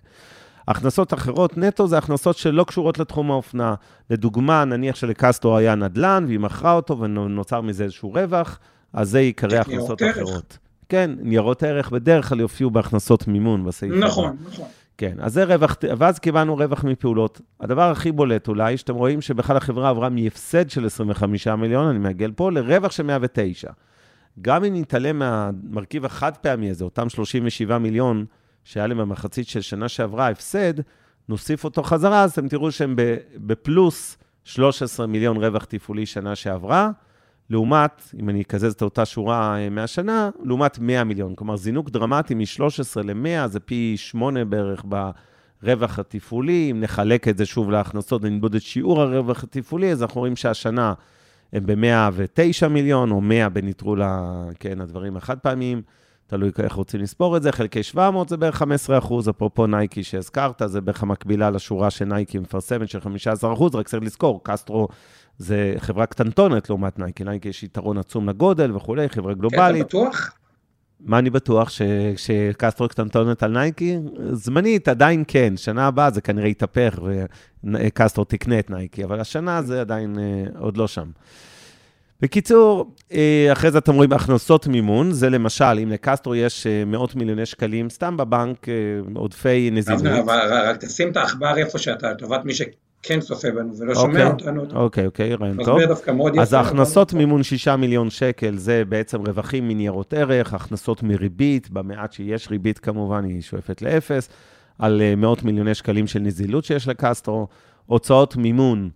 הכנסות אחרות נטו זה הכנסות שלא קשורות לתחום האופנה. לדוגמה, נניח שלקסטרו היה נדל"ן, והיא מכרה אותו ונוצר מזה איזשהו רווח, אז זה ייקרא הכנסות אחרות. כן, ניירות ערך בדרך כלל יופיעו בהכנסות מימון בסעיף. נכון, נכון. כן, אז זה רווח, ואז קיבלנו רווח מפעולות. הדבר הכי בולט אולי, שאתם רואים שבכלל החברה עברה מהפסד של 25 מיליון, אני מעגל פה, לרווח של 109. גם אם נתעלם מהמרכיב החד פעמי הזה, אותם 37 מיליון שהיה להם במחצית של שנה שעברה הפסד, נוסיף אותו חזרה, אז אתם תראו שהם בפלוס 13 מיליון רווח תפעולי שנה שעברה, לעומת, אם אני אקזז את אותה שורה אה, מהשנה, לעומת 100 מיליון. כלומר, זינוק דרמטי מ-13 ל-100, זה פי 8 בערך ברווח התפעולי. אם נחלק את זה שוב להכנסות ונמדוד את שיעור הרווח התפעולי, אז אנחנו רואים שהשנה הם ב-109 מיליון, או 100 בנטרול כן, הדברים החד-פעמיים. תלוי איך רוצים לספור את זה, חלקי 700 זה בערך 15 אחוז, אפרופו נייקי שהזכרת, זה בערך המקבילה לשורה שנייקי מפרסמת של 15 אחוז, רק צריך לזכור, קסטרו זה חברה קטנטונת לעומת נייקי, נייקי יש יתרון עצום לגודל וכולי, חברה גלובלית. כן, אתה בטוח? מה אני בטוח, ש, שקסטרו קטנטונת על נייקי? זמנית, עדיין כן, שנה הבאה זה כנראה יתהפך וקסטרו תקנה את נייקי, אבל השנה זה עדיין אה, עוד לא שם. בקיצור, אה, אחרי זה אתם רואים הכנסות מימון, זה למשל, אם לקסטרו יש אה, מאות מיליוני שקלים, סתם בבנק, עודפי נזילות. אבל רק תשים את העכבר איפה שאתה, לטובת מי כן צופה בנו ולא שומע אוקיי, אותנו. אוקיי, אוקיי, רעיון טוב. דווקא מאוד יפה. אז ההכנסות מימון 6 מיליון שקל, זה בעצם רווחים מניירות ערך, הכנסות מריבית, במעט שיש ריבית כמובן, היא שואפת לאפס, על אה, מאות מיליוני שקלים של נזילות שיש לקסטרו. הוצאות מימון,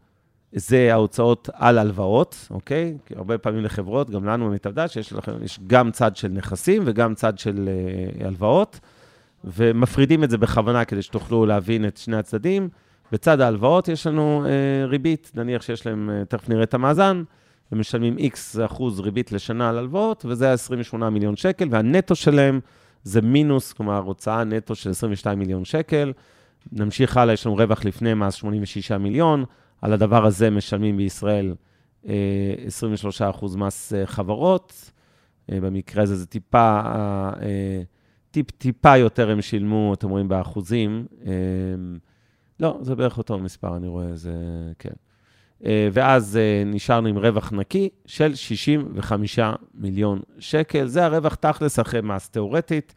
זה ההוצאות על הלוואות, אוקיי? כי הרבה פעמים לחברות, גם לנו במתעבדה, שיש לכם, יש גם צד של נכסים וגם צד של uh, הלוואות, ומפרידים את זה בכוונה כדי שתוכלו להבין את שני הצדדים. בצד ההלוואות יש לנו אה, ריבית, נניח שיש להם, אה, תכף נראה את המאזן, הם משלמים X אחוז ריבית לשנה על הלוואות, וזה 28 מיליון שקל, והנטו שלהם זה מינוס, כלומר, הוצאה נטו של 22 מיליון שקל. נמשיך הלאה, יש לנו רווח לפני מס 86 מיליון, על הדבר הזה משלמים בישראל אה, 23 אחוז מס אה, חברות. אה, במקרה הזה זה טיפה, אה, אה טיפ, טיפה יותר הם שילמו, אתם רואים, באחוזים. לא, זה בערך אותו מספר, אני רואה, זה כן. אה, ואז אה, נשארנו עם רווח נקי של 65 מיליון שקל. זה הרווח תכלס אחרי מס תיאורטית.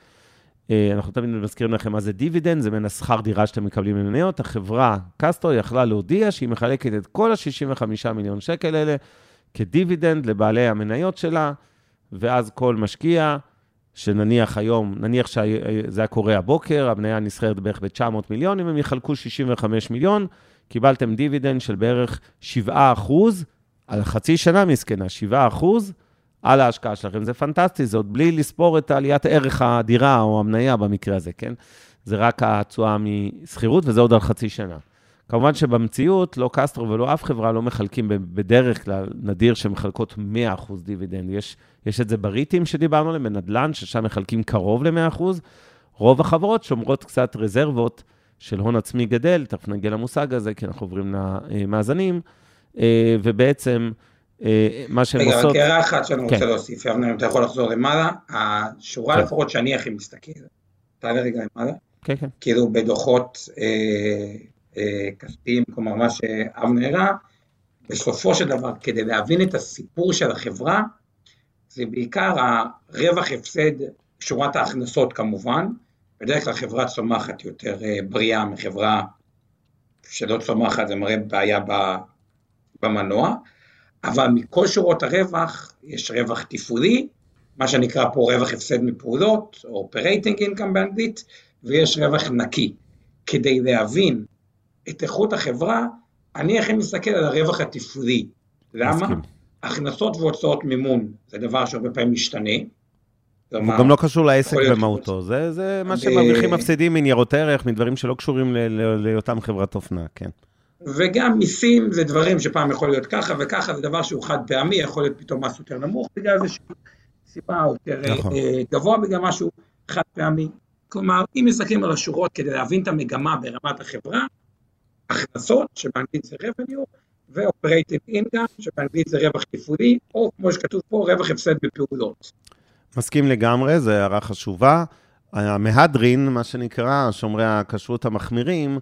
אה, אנחנו תמיד מזכירים לכם מה זה דיבידנד, זה מן השכר דירה שאתם מקבלים למניות. החברה קסטרו יכלה להודיע שהיא מחלקת את כל ה-65 מיליון שקל האלה כדיבידנד לבעלי המניות שלה, ואז כל משקיע שנניח היום, נניח שזה היה קורה הבוקר, המניה נסחרת בערך ב-900 מיליון, אם הם יחלקו 65 מיליון, קיבלתם דיבידנד של בערך 7 אחוז, על חצי שנה מסכנה, 7 אחוז על ההשקעה שלכם. זה פנטסטי, זה עוד בלי לספור את עליית ערך הדירה או המניה במקרה הזה, כן? זה רק התשואה משכירות, וזה עוד על חצי שנה. כמובן שבמציאות, לא קסטרו ולא אף חברה לא מחלקים בדרך כלל, נדיר שמחלקות 100% דיבידנד. יש, יש את זה ב REIT ים שדיברנו עליהם, בנדל"ן, ששם מחלקים קרוב ל-100%. רוב החברות שומרות קצת רזרבות של הון עצמי גדל, תכף נגיע למושג הזה, כי אנחנו עוברים למאזנים, אה, ובעצם אה, מה שהן רגע, עושות... רגע, רק הערה אחת שאני כן. רוצה להוסיף, אבנר, אם אתה יכול לחזור למעלה, השורה כן. לפחות שאני הכי מסתכל, תעלה רגע למעלה, כן, כן. כאילו בדוחות אה, כספיים, כלומר מה שאבנר הראה, בסופו של דבר, כדי להבין את הסיפור של החברה, זה בעיקר הרווח הפסד, שורת ההכנסות כמובן, בדרך כלל חברה צומחת יותר אה, בריאה מחברה שלא צומחת, זה מראה בעיה במנוע, אבל מכל שורות הרווח יש רווח תפעולי, מה שנקרא פה רווח הפסד מפעולות, או operating income באנגלית, ויש רווח נקי. כדי להבין את איכות החברה, אני הכי מסתכל על הרווח התפעולי. למה? הכנסות והוצאות מימון זה דבר שהרבה פעמים משתנה. הוא גם לא קשור לעסק במהותו, זה, זה מה שמרוויחים מפסידים מניירות ערך, מדברים שלא קשורים להיותם חברת אופנה, כן. וגם מיסים זה דברים שפעם יכול להיות ככה וככה, זה דבר שהוא חד פעמי, יכול להיות פתאום מס יותר נמוך בגלל איזושהי סיבה יותר נכון. אה, גבוה בגלל משהו חד פעמי. כלומר, אם מסתכלים על השורות כדי להבין את המגמה ברמת החברה, הכנסות, שבאנגלית זה revenue, ו-operating income, שבאנגלית זה רווח תפעולי, או כמו שכתוב פה, רווח הפסד בפעולות. מסכים לגמרי, זו הערה חשובה. המהדרין, מה שנקרא, שומרי הכשרות המחמירים,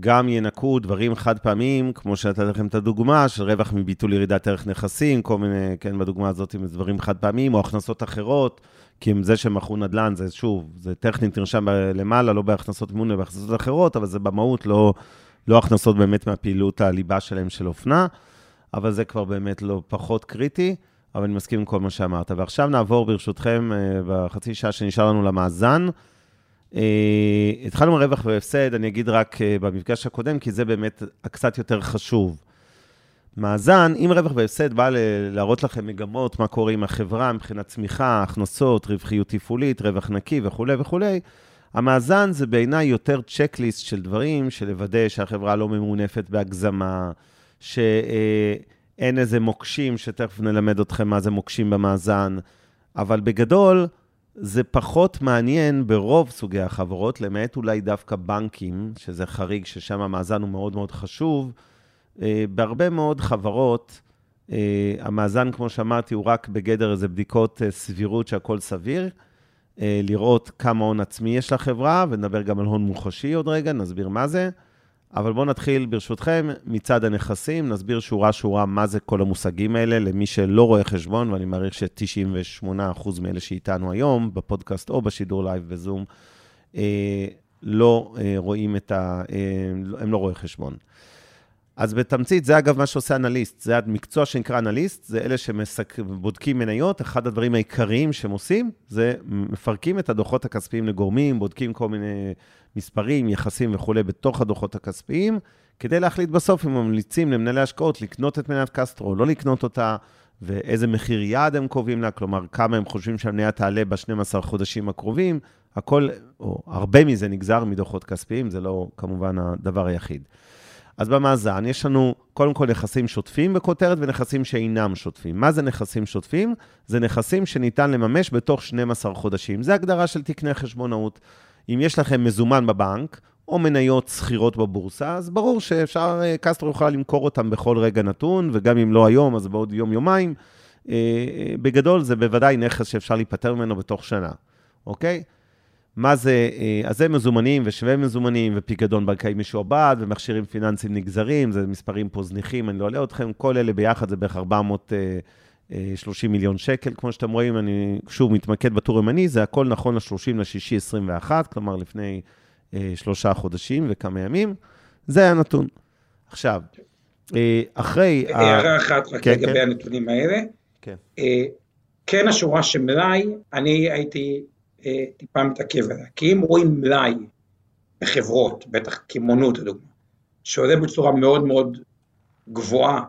גם ינקו דברים חד פעמיים, כמו שנתתי לכם את הדוגמה, של רווח מביטול ירידת ערך נכסים, כל מיני, כן, בדוגמה הזאת, עם דברים חד פעמיים, או הכנסות אחרות, כי עם זה שמכרו נדל"ן, זה שוב, זה טכנית נרשם למעלה, לא בהכנסות אימון, אלא בהכנסות אחרות, אבל זה במהות לא, לא הכנסות באמת מהפעילות הליבה שלהם של אופנה, אבל זה כבר באמת לא פחות קריטי. אבל אני מסכים עם כל מה שאמרת. ועכשיו נעבור ברשותכם, אה, בחצי שעה שנשאר לנו למאזן. אה, התחלנו עם רווח והפסד, אני אגיד רק אה, במפגש הקודם, כי זה באמת הקצת יותר חשוב. מאזן, אם רווח והפסד בא להראות לכם מגמות, מה קורה עם החברה מבחינת צמיחה, הכנסות, רווחיות תפעולית, רווח נקי וכולי וכולי, המאזן זה בעיניי יותר צ'קליסט של דברים, של לוודא שהחברה לא ממונפת בהגזמה, שאין איזה מוקשים, שתכף נלמד אתכם מה זה מוקשים במאזן, אבל בגדול, זה פחות מעניין ברוב סוגי החברות, למעט אולי דווקא בנקים, שזה חריג, ששם המאזן הוא מאוד מאוד חשוב. אה, בהרבה מאוד חברות, אה, המאזן, כמו שאמרתי, הוא רק בגדר איזה בדיקות אה, סבירות שהכל סביר. אה, לראות כמה הון עצמי יש לחברה, ונדבר גם על הון מוחשי עוד רגע, נסביר מה זה. אבל בואו נתחיל, ברשותכם, מצד הנכסים, נסביר שורה-שורה מה זה כל המושגים האלה, למי שלא רואה חשבון, ואני מעריך ש-98% מאלה שאיתנו היום, בפודקאסט או בשידור live בזום, אה, לא אה, רואים את ה... אה, הם לא רואי חשבון. אז בתמצית, זה אגב מה שעושה אנליסט, זה המקצוע שנקרא אנליסט, זה אלה שבודקים מניות, אחד הדברים העיקריים שהם עושים, זה מפרקים את הדוחות הכספיים לגורמים, בודקים כל מיני מספרים, יחסים וכולי בתוך הדוחות הכספיים, כדי להחליט בסוף אם ממליצים למנהלי השקעות לקנות את מניית קסטרו או לא לקנות אותה, ואיזה מחיר יעד הם קובעים לה, כלומר, כמה הם חושבים שהמניה תעלה ב-12 חודשים הקרובים, הכל, או הרבה מזה נגזר מדוחות כספיים, זה לא כמובן הדבר היחיד. אז במאזן יש לנו קודם כל נכסים שוטפים בכותרת ונכסים שאינם שוטפים. מה זה נכסים שוטפים? זה נכסים שניתן לממש בתוך 12 חודשים. זה הגדרה של תקני חשבונאות. אם יש לכם מזומן בבנק, או מניות שכירות בבורסה, אז ברור שאפשר, אה, קסטרו יכולה למכור אותם בכל רגע נתון, וגם אם לא היום, אז בעוד יום-יומיים. אה, אה, בגדול, זה בוודאי נכס שאפשר להיפטר ממנו בתוך שנה, אוקיי? מה זה, אה, אז זה מזומנים ושווה מזומנים ופיקדון בנקאי משועבד ומכשירים פיננסיים נגזרים, זה מספרים פה זניחים, אני לא אלאה אתכם, כל אלה ביחד זה בערך 430 מיליון שקל, כמו שאתם רואים, אני שוב מתמקד בטור הימני, זה הכל נכון ל-30 לשישי 21, כלומר לפני אה, שלושה חודשים וכמה ימים, זה הנתון. עכשיו, אה, אחרי... ה- הערה אחת רק כן, לגבי כן. הנתונים האלה. כן. אה, כן השורה של מלאי, אני הייתי אה, טיפה מתעכב עליה, כי אם רואים מלאי בחברות, בטח קמעונות לדוגמה, שעולה בצורה מאוד מאוד גבוהה,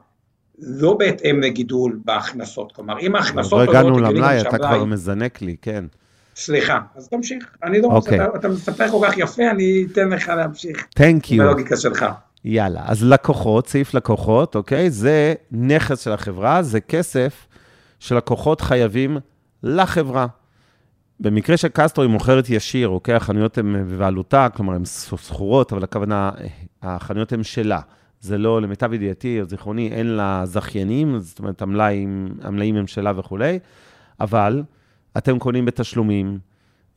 לא בהתאם לגידול בהכנסות, כלומר אם ההכנסות לא הגענו למלאי, אתה כבר מזנק לי, כן. סליחה, אז תמשיך, אני לא רוצה, אוקיי. אתה, אתה מספר כל כך יפה, אני אתן לך להמשיך Thank you. בלוגיקה שלך. יאללה, אז לקוחות, סעיף לקוחות, אוקיי? זה נכס של החברה, זה כסף שלקוחות חייבים לחברה. במקרה של קסטרו היא מוכרת ישיר, אוקיי? החנויות הן בבעלותה, כלומר הן סחורות, אבל הכוונה, החנויות הן שלה. זה לא, למיטב ידיעתי או זיכרוני, אין לה זכיינים, זאת אומרת, המלאים, המלאים הם שלה וכולי, אבל אתם קונים בתשלומים,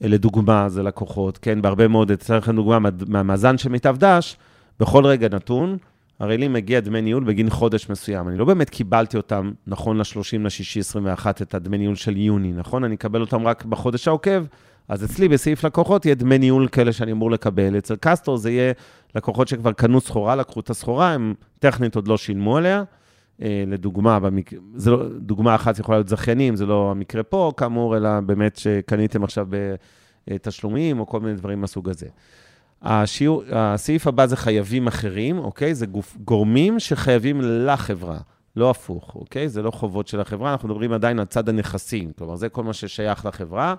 לדוגמה, זה לקוחות, כן, בהרבה מאוד, אצלנו לכם דוגמה מהמאזן של מיטב דש, בכל רגע נתון, הרי לי מגיע דמי ניהול בגין חודש מסוים. אני לא באמת קיבלתי אותם, נכון ל-30 ל-6 21, את הדמי ניהול של יוני, נכון? אני אקבל אותם רק בחודש העוקב, אז אצלי בסעיף לקוחות יהיה דמי ניהול כאלה שאני אמור לקבל. אצל קסטור זה יהיה לקוחות שכבר קנו סחורה, לקחו את הסחורה, הם טכנית עוד לא שילמו עליה. אה, לדוגמה, במק... זה לא, דוגמה אחת יכולה להיות זכיינים, זה לא המקרה פה, כאמור, אלא באמת שקניתם עכשיו בתשלומים או כל מיני דברים מהסוג הזה. השיעור, הסעיף הבא זה חייבים אחרים, אוקיי? זה גוף, גורמים שחייבים לחברה, לא הפוך, אוקיי? זה לא חובות של החברה, אנחנו מדברים עדיין על צד הנכסים, כלומר, זה כל מה ששייך לחברה.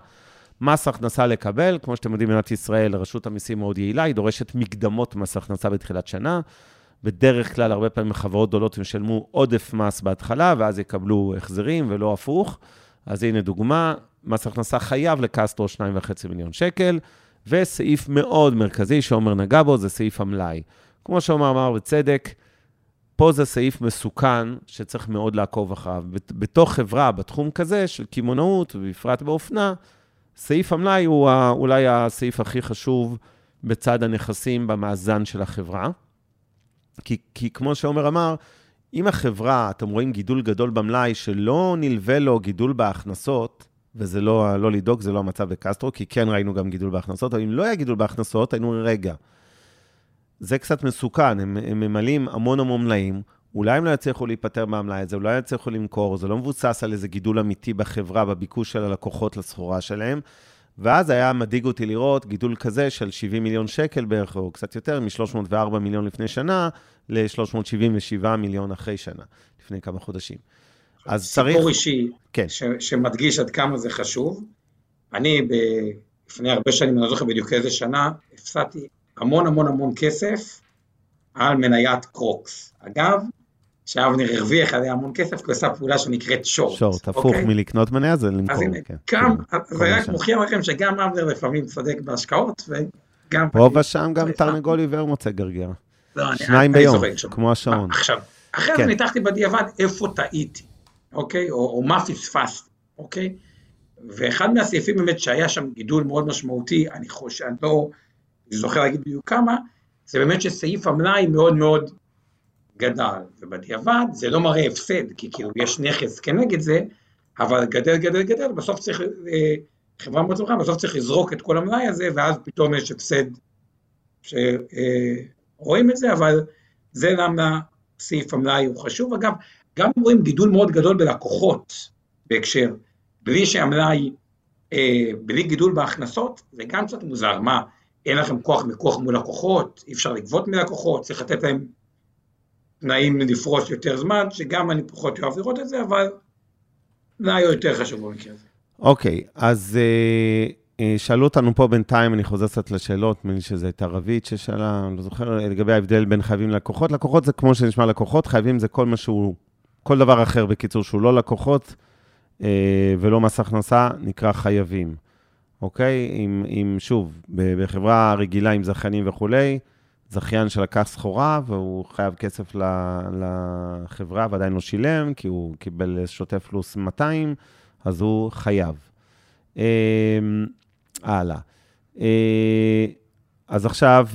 מס הכנסה לקבל, כמו שאתם יודעים, מדינת ישראל, רשות המיסים מאוד יעילה, היא דורשת מקדמות מס הכנסה בתחילת שנה. בדרך כלל, הרבה פעמים חברות גדולות ישלמו עודף מס בהתחלה, ואז יקבלו החזרים ולא הפוך. אז הנה דוגמה, מס הכנסה חייב לקסטרו 2.5 מיליון שקל. וסעיף מאוד מרכזי שעומר נגע בו, זה סעיף המלאי. כמו שעומר אמר בצדק, פה זה סעיף מסוכן שצריך מאוד לעקוב אחריו. בתוך חברה, בתחום כזה של קמעונאות, ובפרט באופנה, סעיף המלאי הוא אולי הסעיף הכי חשוב בצד הנכסים במאזן של החברה. כי, כי כמו שעומר אמר, אם החברה, אתם רואים גידול גדול במלאי שלא נלווה לו גידול בהכנסות, וזה לא, לא לדאוג, זה לא המצב בקסטרו, כי כן ראינו גם גידול בהכנסות, אבל אם לא היה גידול בהכנסות, היינו רגע, זה קצת מסוכן, הם, הם ממלאים המון המון מלאים, אולי הם לא יצליחו להיפטר מהמלאי הזה, אולי יצליחו למכור, זה לא מבוסס על איזה גידול אמיתי בחברה, בביקוש של הלקוחות לסחורה שלהם. ואז היה מדאיג אותי לראות גידול כזה של 70 מיליון שקל בערך, או קצת יותר, מ-304 מיליון לפני שנה ל-377 מיליון אחרי שנה, לפני כמה חודשים. אז צריך... סיפור אישי, כן. ש, שמדגיש עד כמה זה חשוב. אני ב, לפני הרבה שנים, אני לא זוכר בדיוק איזה שנה, הפסדתי המון המון המון כסף על מניית קרוקס. אגב, שאבנר הרוויח עליה המון כסף, כי הוא עשה פעולה שנקראת שורט. שורט, הפוך אוקיי? מלקנות מניה זה למכור. אז הנה, כן, גם, כן, זה רק מוכיח לכם שגם אבנר לפעמים צודק בהשקעות, וגם... פה ושם גם תרנגול עיוור מוצא גרגר. לא, שניים ביום, כמו השעון. עכשיו, אחרי זה כן. ניתחתי בדיעבד איפה טעיתי. אוקיי? או, או מה פספסת, אוקיי? ואחד מהסעיפים באמת שהיה שם גידול מאוד משמעותי, אני חושב, אני לא זוכר להגיד בדיוק כמה, זה באמת שסעיף המלאי מאוד מאוד גדל, ובדיעבד זה לא מראה הפסד, כי כאילו יש נכס כנגד זה, אבל גדל, גדל, גדל, בסוף צריך, אה, חברה מאוד סמכה, בסוף צריך לזרוק את כל המלאי הזה, ואז פתאום יש הפסד שרואים אה, את זה, אבל זה למה סעיף המלאי הוא חשוב. אגב, גם רואים גידול מאוד גדול בלקוחות בהקשר, בלי שהמלאי, אה, בלי גידול בהכנסות, זה גם קצת מוזר, מה, אין לכם כוח מיקוח מול לקוחות, אי אפשר לגבות מלקוחות, צריך לתת להם תנאים לפרוס יותר זמן, שגם אני פחות אוהב לראות את זה, אבל מלאי יותר חשוב במקרה הזה. אוקיי, okay, אז uh, uh, שאלו אותנו פה בינתיים, אני חוזר קצת לשאלות, נדמה לי שזו הייתה רבית ששאלה, אני לא זוכר, לגבי ההבדל בין חייבים ללקוחות. לקוחות זה כמו שנשמע לקוחות, חייבים זה כל מה שהוא כל דבר אחר, בקיצור, שהוא לא לקוחות אה, ולא מס הכנסה, נקרא חייבים. אוקיי? אם, אם שוב, בחברה רגילה עם זכיינים וכולי, זכיין שלקח סחורה והוא חייב כסף לחברה ועדיין לא שילם, כי הוא קיבל שוטף פלוס 200, אז הוא חייב. אה, הלאה. אה, אז עכשיו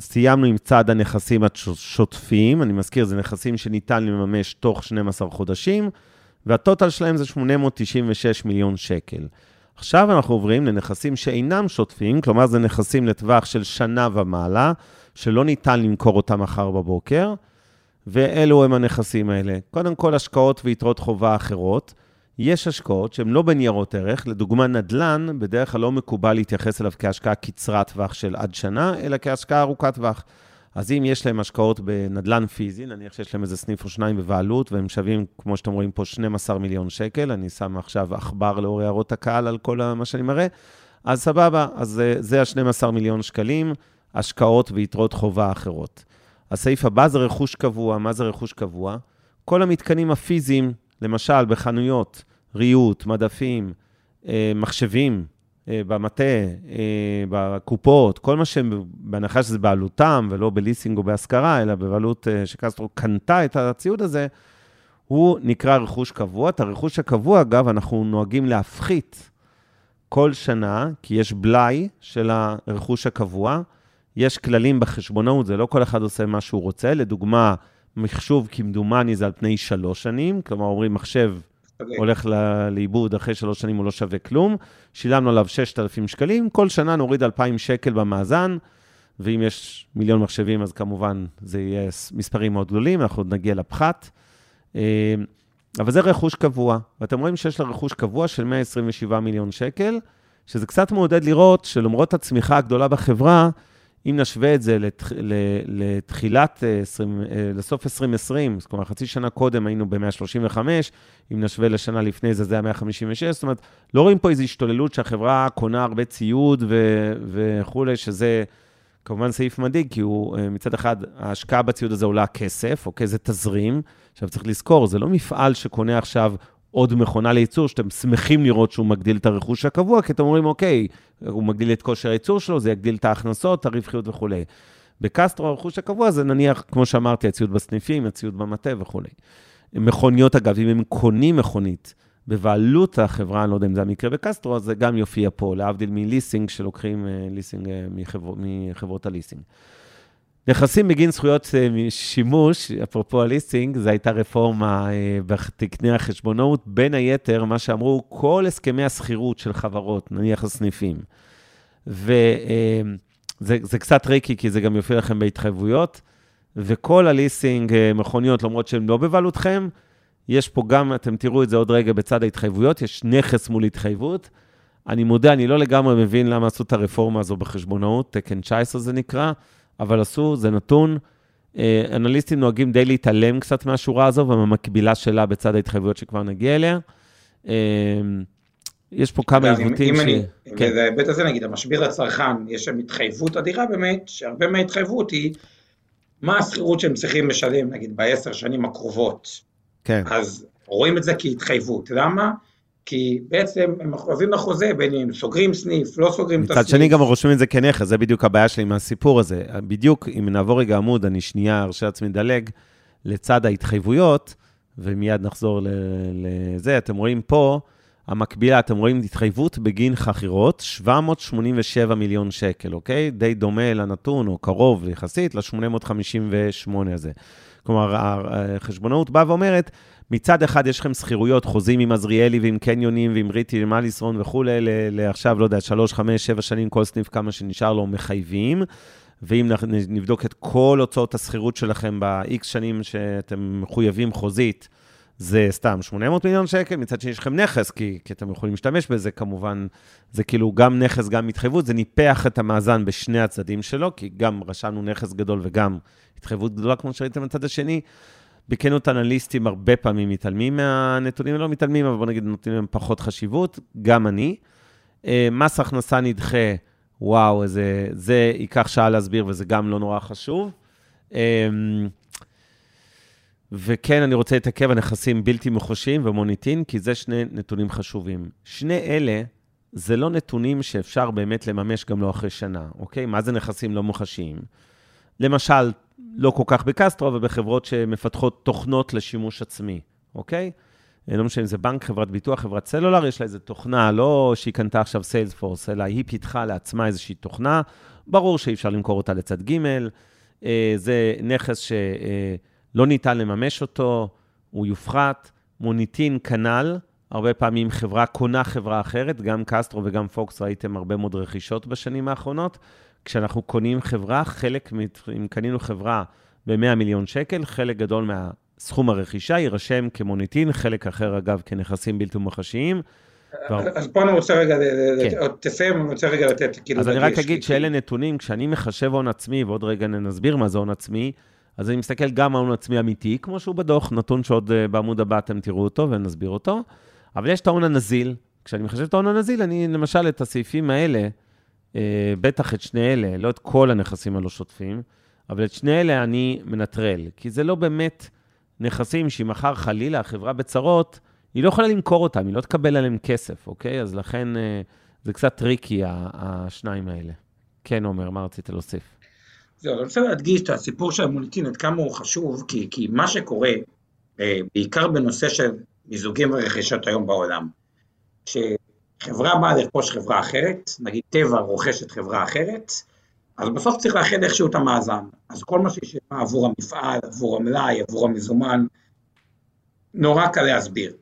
סיימנו עם צד הנכסים השוטפים, אני מזכיר, זה נכסים שניתן לממש תוך 12 חודשים, והטוטל שלהם זה 896 מיליון שקל. עכשיו אנחנו עוברים לנכסים שאינם שוטפים, כלומר זה נכסים לטווח של שנה ומעלה, שלא ניתן למכור אותם מחר בבוקר, ואלו הם הנכסים האלה. קודם כל, השקעות ויתרות חובה אחרות. יש השקעות שהן לא בניירות ערך, לדוגמה נדל"ן, בדרך כלל לא מקובל להתייחס אליו כהשקעה קצרת טווח של עד שנה, אלא כהשקעה ארוכת טווח. אז אם יש להם השקעות בנדל"ן פיזי, נניח שיש להם איזה סניף או שניים בבעלות, והם שווים, כמו שאתם רואים פה, 12 מיליון שקל, אני שם עכשיו עכבר לאור הערות הקהל על כל מה שאני מראה, אז סבבה, אז זה ה-12 מיליון שקלים, השקעות ויתרות חובה אחרות. הסעיף הבא זה רכוש קבוע. מה זה רכוש קבוע? כל המתקנים הפיזיים, למשל בחנויות, ריהוט, מדפים, אה, מחשבים, אה, במטה, אה, בקופות, כל מה שהם, בהנחה שזה בעלותם ולא בליסינג או בהשכרה, אלא בבעלות שקסטרו קנתה את הציוד הזה, הוא נקרא רכוש קבוע. את הרכוש הקבוע, אגב, אנחנו נוהגים להפחית כל שנה, כי יש בלאי של הרכוש הקבוע. יש כללים בחשבונאות, זה לא כל אחד עושה מה שהוא רוצה. לדוגמה, מחשוב כמדומני זה על פני שלוש שנים, כלומר אומרים מחשב הולך לאיבוד אחרי שלוש שנים הוא לא שווה כלום, שילמנו עליו 6,000 שקלים, כל שנה נוריד 2,000 שקל במאזן, ואם יש מיליון מחשבים אז כמובן זה יהיה מספרים מאוד גדולים, אנחנו עוד נגיע לפחת. אה, אבל זה רכוש קבוע, ואתם רואים שיש לה רכוש קבוע של 127 מיליון שקל, שזה קצת מעודד לראות שלמרות הצמיחה הגדולה בחברה, אם נשווה את זה לתח... לתחילת, 20, אה, אה, לסוף 2020, זאת אומרת, חצי שנה קודם היינו ב-135, אם נשווה לשנה לפני זה, זה היה 156, זאת אומרת, לא רואים פה איזו השתוללות שהחברה קונה הרבה ציוד ו... וכולי, שזה כמובן סעיף מדאיג, כי הוא, אה, מצד אחד, ההשקעה בציוד הזה עולה כסף, אוקיי? זה תזרים. עכשיו, צריך לזכור, זה לא מפעל שקונה עכשיו עוד מכונה לייצור, שאתם שמחים לראות שהוא מגדיל את הרכוש הקבוע, כי אתם אומרים, אוקיי, הוא מגדיל את כושר הייצור שלו, זה יגדיל את ההכנסות, הרווחיות וכולי. בקסטרו הרכוש הקבוע זה נניח, כמו שאמרתי, הציוד בסניפים, הציוד במטה וכולי. מכוניות, אגב, אם הם קונים מכונית בבעלות החברה, אני לא יודע אם זה המקרה בקסטרו, אז זה גם יופיע פה, להבדיל מליסינג, שלוקחים אה, ליסינג אה, מחבר... מחברות הליסינג. נכסים בגין זכויות אה, שימוש, אפרופו הליסינג, זו הייתה רפורמה אה, בתקני החשבונאות. בין היתר, מה שאמרו, כל הסכמי השכירות של חברות, נניח הסניפים, וזה אה, קצת ריקי, כי זה גם יופיע לכם בהתחייבויות, וכל הליסינג, מכוניות, למרות שהן לא בבעלותכם, יש פה גם, אתם תראו את זה עוד רגע בצד ההתחייבויות, יש נכס מול התחייבות. אני מודה, אני לא לגמרי מבין למה עשו את הרפורמה הזו בחשבונאות, תקן 19 זה נקרא. אבל עשו, זה נתון. אה, אנליסטים נוהגים די להתעלם קצת מהשורה הזו ומהמקבילה שלה בצד ההתחייבויות שכבר נגיע אליה. אה, יש פה כמה עיוותים ש... אם כן. בהיבט הזה נגיד, המשביר לצרכן, יש שם התחייבות אדירה באמת, שהרבה מההתחייבות היא מה השכירות שהם צריכים לשלם, נגיד, בעשר שנים הקרובות. כן. אז רואים את זה כהתחייבות. למה? כי בעצם הם מחויבים לחוזה, בין אם סוגרים סניף, לא סוגרים את הסניף. מצד שני גם רושמים את זה כנכס, זה בדיוק הבעיה שלי עם הסיפור הזה. בדיוק, אם נעבור רגע עמוד, אני שנייה ארשה לעצמי לדלג, לצד ההתחייבויות, ומיד נחזור לזה, אתם רואים פה, המקבילה, אתם רואים התחייבות בגין חכירות, 787 מיליון שקל, אוקיי? די דומה לנתון, או קרוב יחסית, ל-858 הזה. כלומר, החשבונאות באה ואומרת, מצד אחד יש לכם שכירויות, חוזים עם עזריאלי ועם קניונים ועם ריטי ועם אליסרון וכולי, לעכשיו, לא יודע, שלוש, חמש, שבע שנים, כל סניף כמה שנשאר לו, מחייבים. ואם נבדוק את כל הוצאות השכירות שלכם ב-X שנים שאתם מחויבים חוזית, זה סתם 800 מיליון שקל, מצד שני יש לכם נכס, כי, כי אתם יכולים להשתמש בזה, כמובן, זה כאילו גם נכס, גם התחייבות, זה ניפח את המאזן בשני הצדדים שלו, כי גם רשמנו נכס גדול וגם התחייבות גדולה, כמו שראיתם בצד השני. בכנות אנליסטים הרבה פעמים מתעלמים מהנתונים, לא מתעלמים, אבל בוא נגיד נותנים להם פחות חשיבות, גם אני. אה, מס הכנסה נדחה, וואו, זה, זה ייקח שעה להסביר וזה גם לא נורא חשוב. אה, וכן, אני רוצה להתעכב על נכסים בלתי מחושיים ומוניטין, כי זה שני נתונים חשובים. שני אלה, זה לא נתונים שאפשר באמת לממש גם לא אחרי שנה, אוקיי? מה זה נכסים לא מוחשיים? למשל, לא כל כך בקסטרו, אבל בחברות שמפתחות תוכנות לשימוש עצמי, אוקיי? אה, לא משנה אם זה בנק, חברת ביטוח, חברת סלולר, יש לה איזו תוכנה, לא שהיא קנתה עכשיו סיילספורס, אלא היא פיתחה לעצמה איזושהי תוכנה, ברור שאי אפשר למכור אותה לצד ג', אה, זה נכס שלא ניתן לממש אותו, הוא יופחת, מוניטין כנ"ל, הרבה פעמים חברה קונה חברה אחרת, גם קסטרו וגם פוקס ראיתם הרבה מאוד רכישות בשנים האחרונות, כשאנחנו קונים חברה, חלק, אם קנינו חברה ב-100 מיליון שקל, חלק גדול מהסכום הרכישה יירשם כמוניטין, חלק אחר, אגב, כנכסים בלתי מוחשיים. אז פה אני רוצה רגע, כן. תסיים, אני רוצה רגע לתת, כאילו... אז אני רק אגיד שאלה נתונים, כשאני מחשב הון עצמי, ועוד רגע נסביר מה זה הון עצמי, אז אני מסתכל גם על הון עצמי אמיתי, כמו שהוא בדוח, נתון שעוד אה, בעמוד הבא אתם תראו אותו ונסביר אותו, אבל יש את ההון הנזיל. כשאני מחשב את ההון הנזיל, אני למשל את הסעיפים האלה, אה, בטח את שני אלה, לא את כל הנכסים הלא שוטפים, אבל את שני אלה אני מנטרל, כי זה לא באמת נכסים שאם מחר חלילה החברה בצרות, היא לא יכולה למכור אותם, היא לא תקבל עליהם כסף, אוקיי? אז לכן אה, זה קצת טריקי, השניים האלה. כן, עומר, מה רצית להוסיף? זהו, אני רוצה להדגיש את הסיפור של המוניטין, עד כמה הוא חשוב, כי, כי מה שקורה, אה, בעיקר בנושא של מיזוגים ורכישות היום בעולם, כשחברה באה לרכוש חברה אחרת, נגיד טבע רוכשת חברה אחרת, אז בסוף צריך לאחד איכשהו את המאזן. אז כל מה שיש עבור המפעל, עבור המלאי, עבור המזומן, נורא קל להסביר.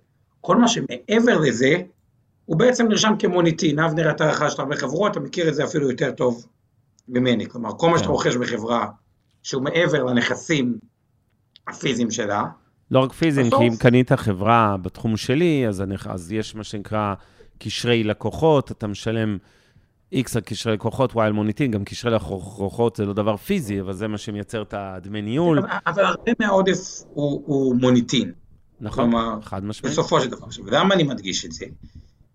כל מה שמעבר לזה, הוא בעצם נרשם כמוניטין. אבנר, אתה רכשת הרבה חברות, אתה מכיר את זה אפילו יותר טוב ממני. כלומר, כל מה שאתה כן. רוכש בחברה, שהוא מעבר לנכסים הפיזיים שלה, לא רק פיזיים. כי אם קנית חברה בתחום שלי, אז, אני, אז יש מה שנקרא קשרי לקוחות, אתה משלם X על קשרי לקוחות, Y על מוניטין, גם קשרי לקוחות זה לא דבר פיזי, אבל זה מה שמייצר את הדמי ניהול. אבל הרבה מהעודף הוא, הוא מוניטין. נכון, כלומר, חד משמעית. בסופו של דבר. עכשיו, למה אני מדגיש את זה?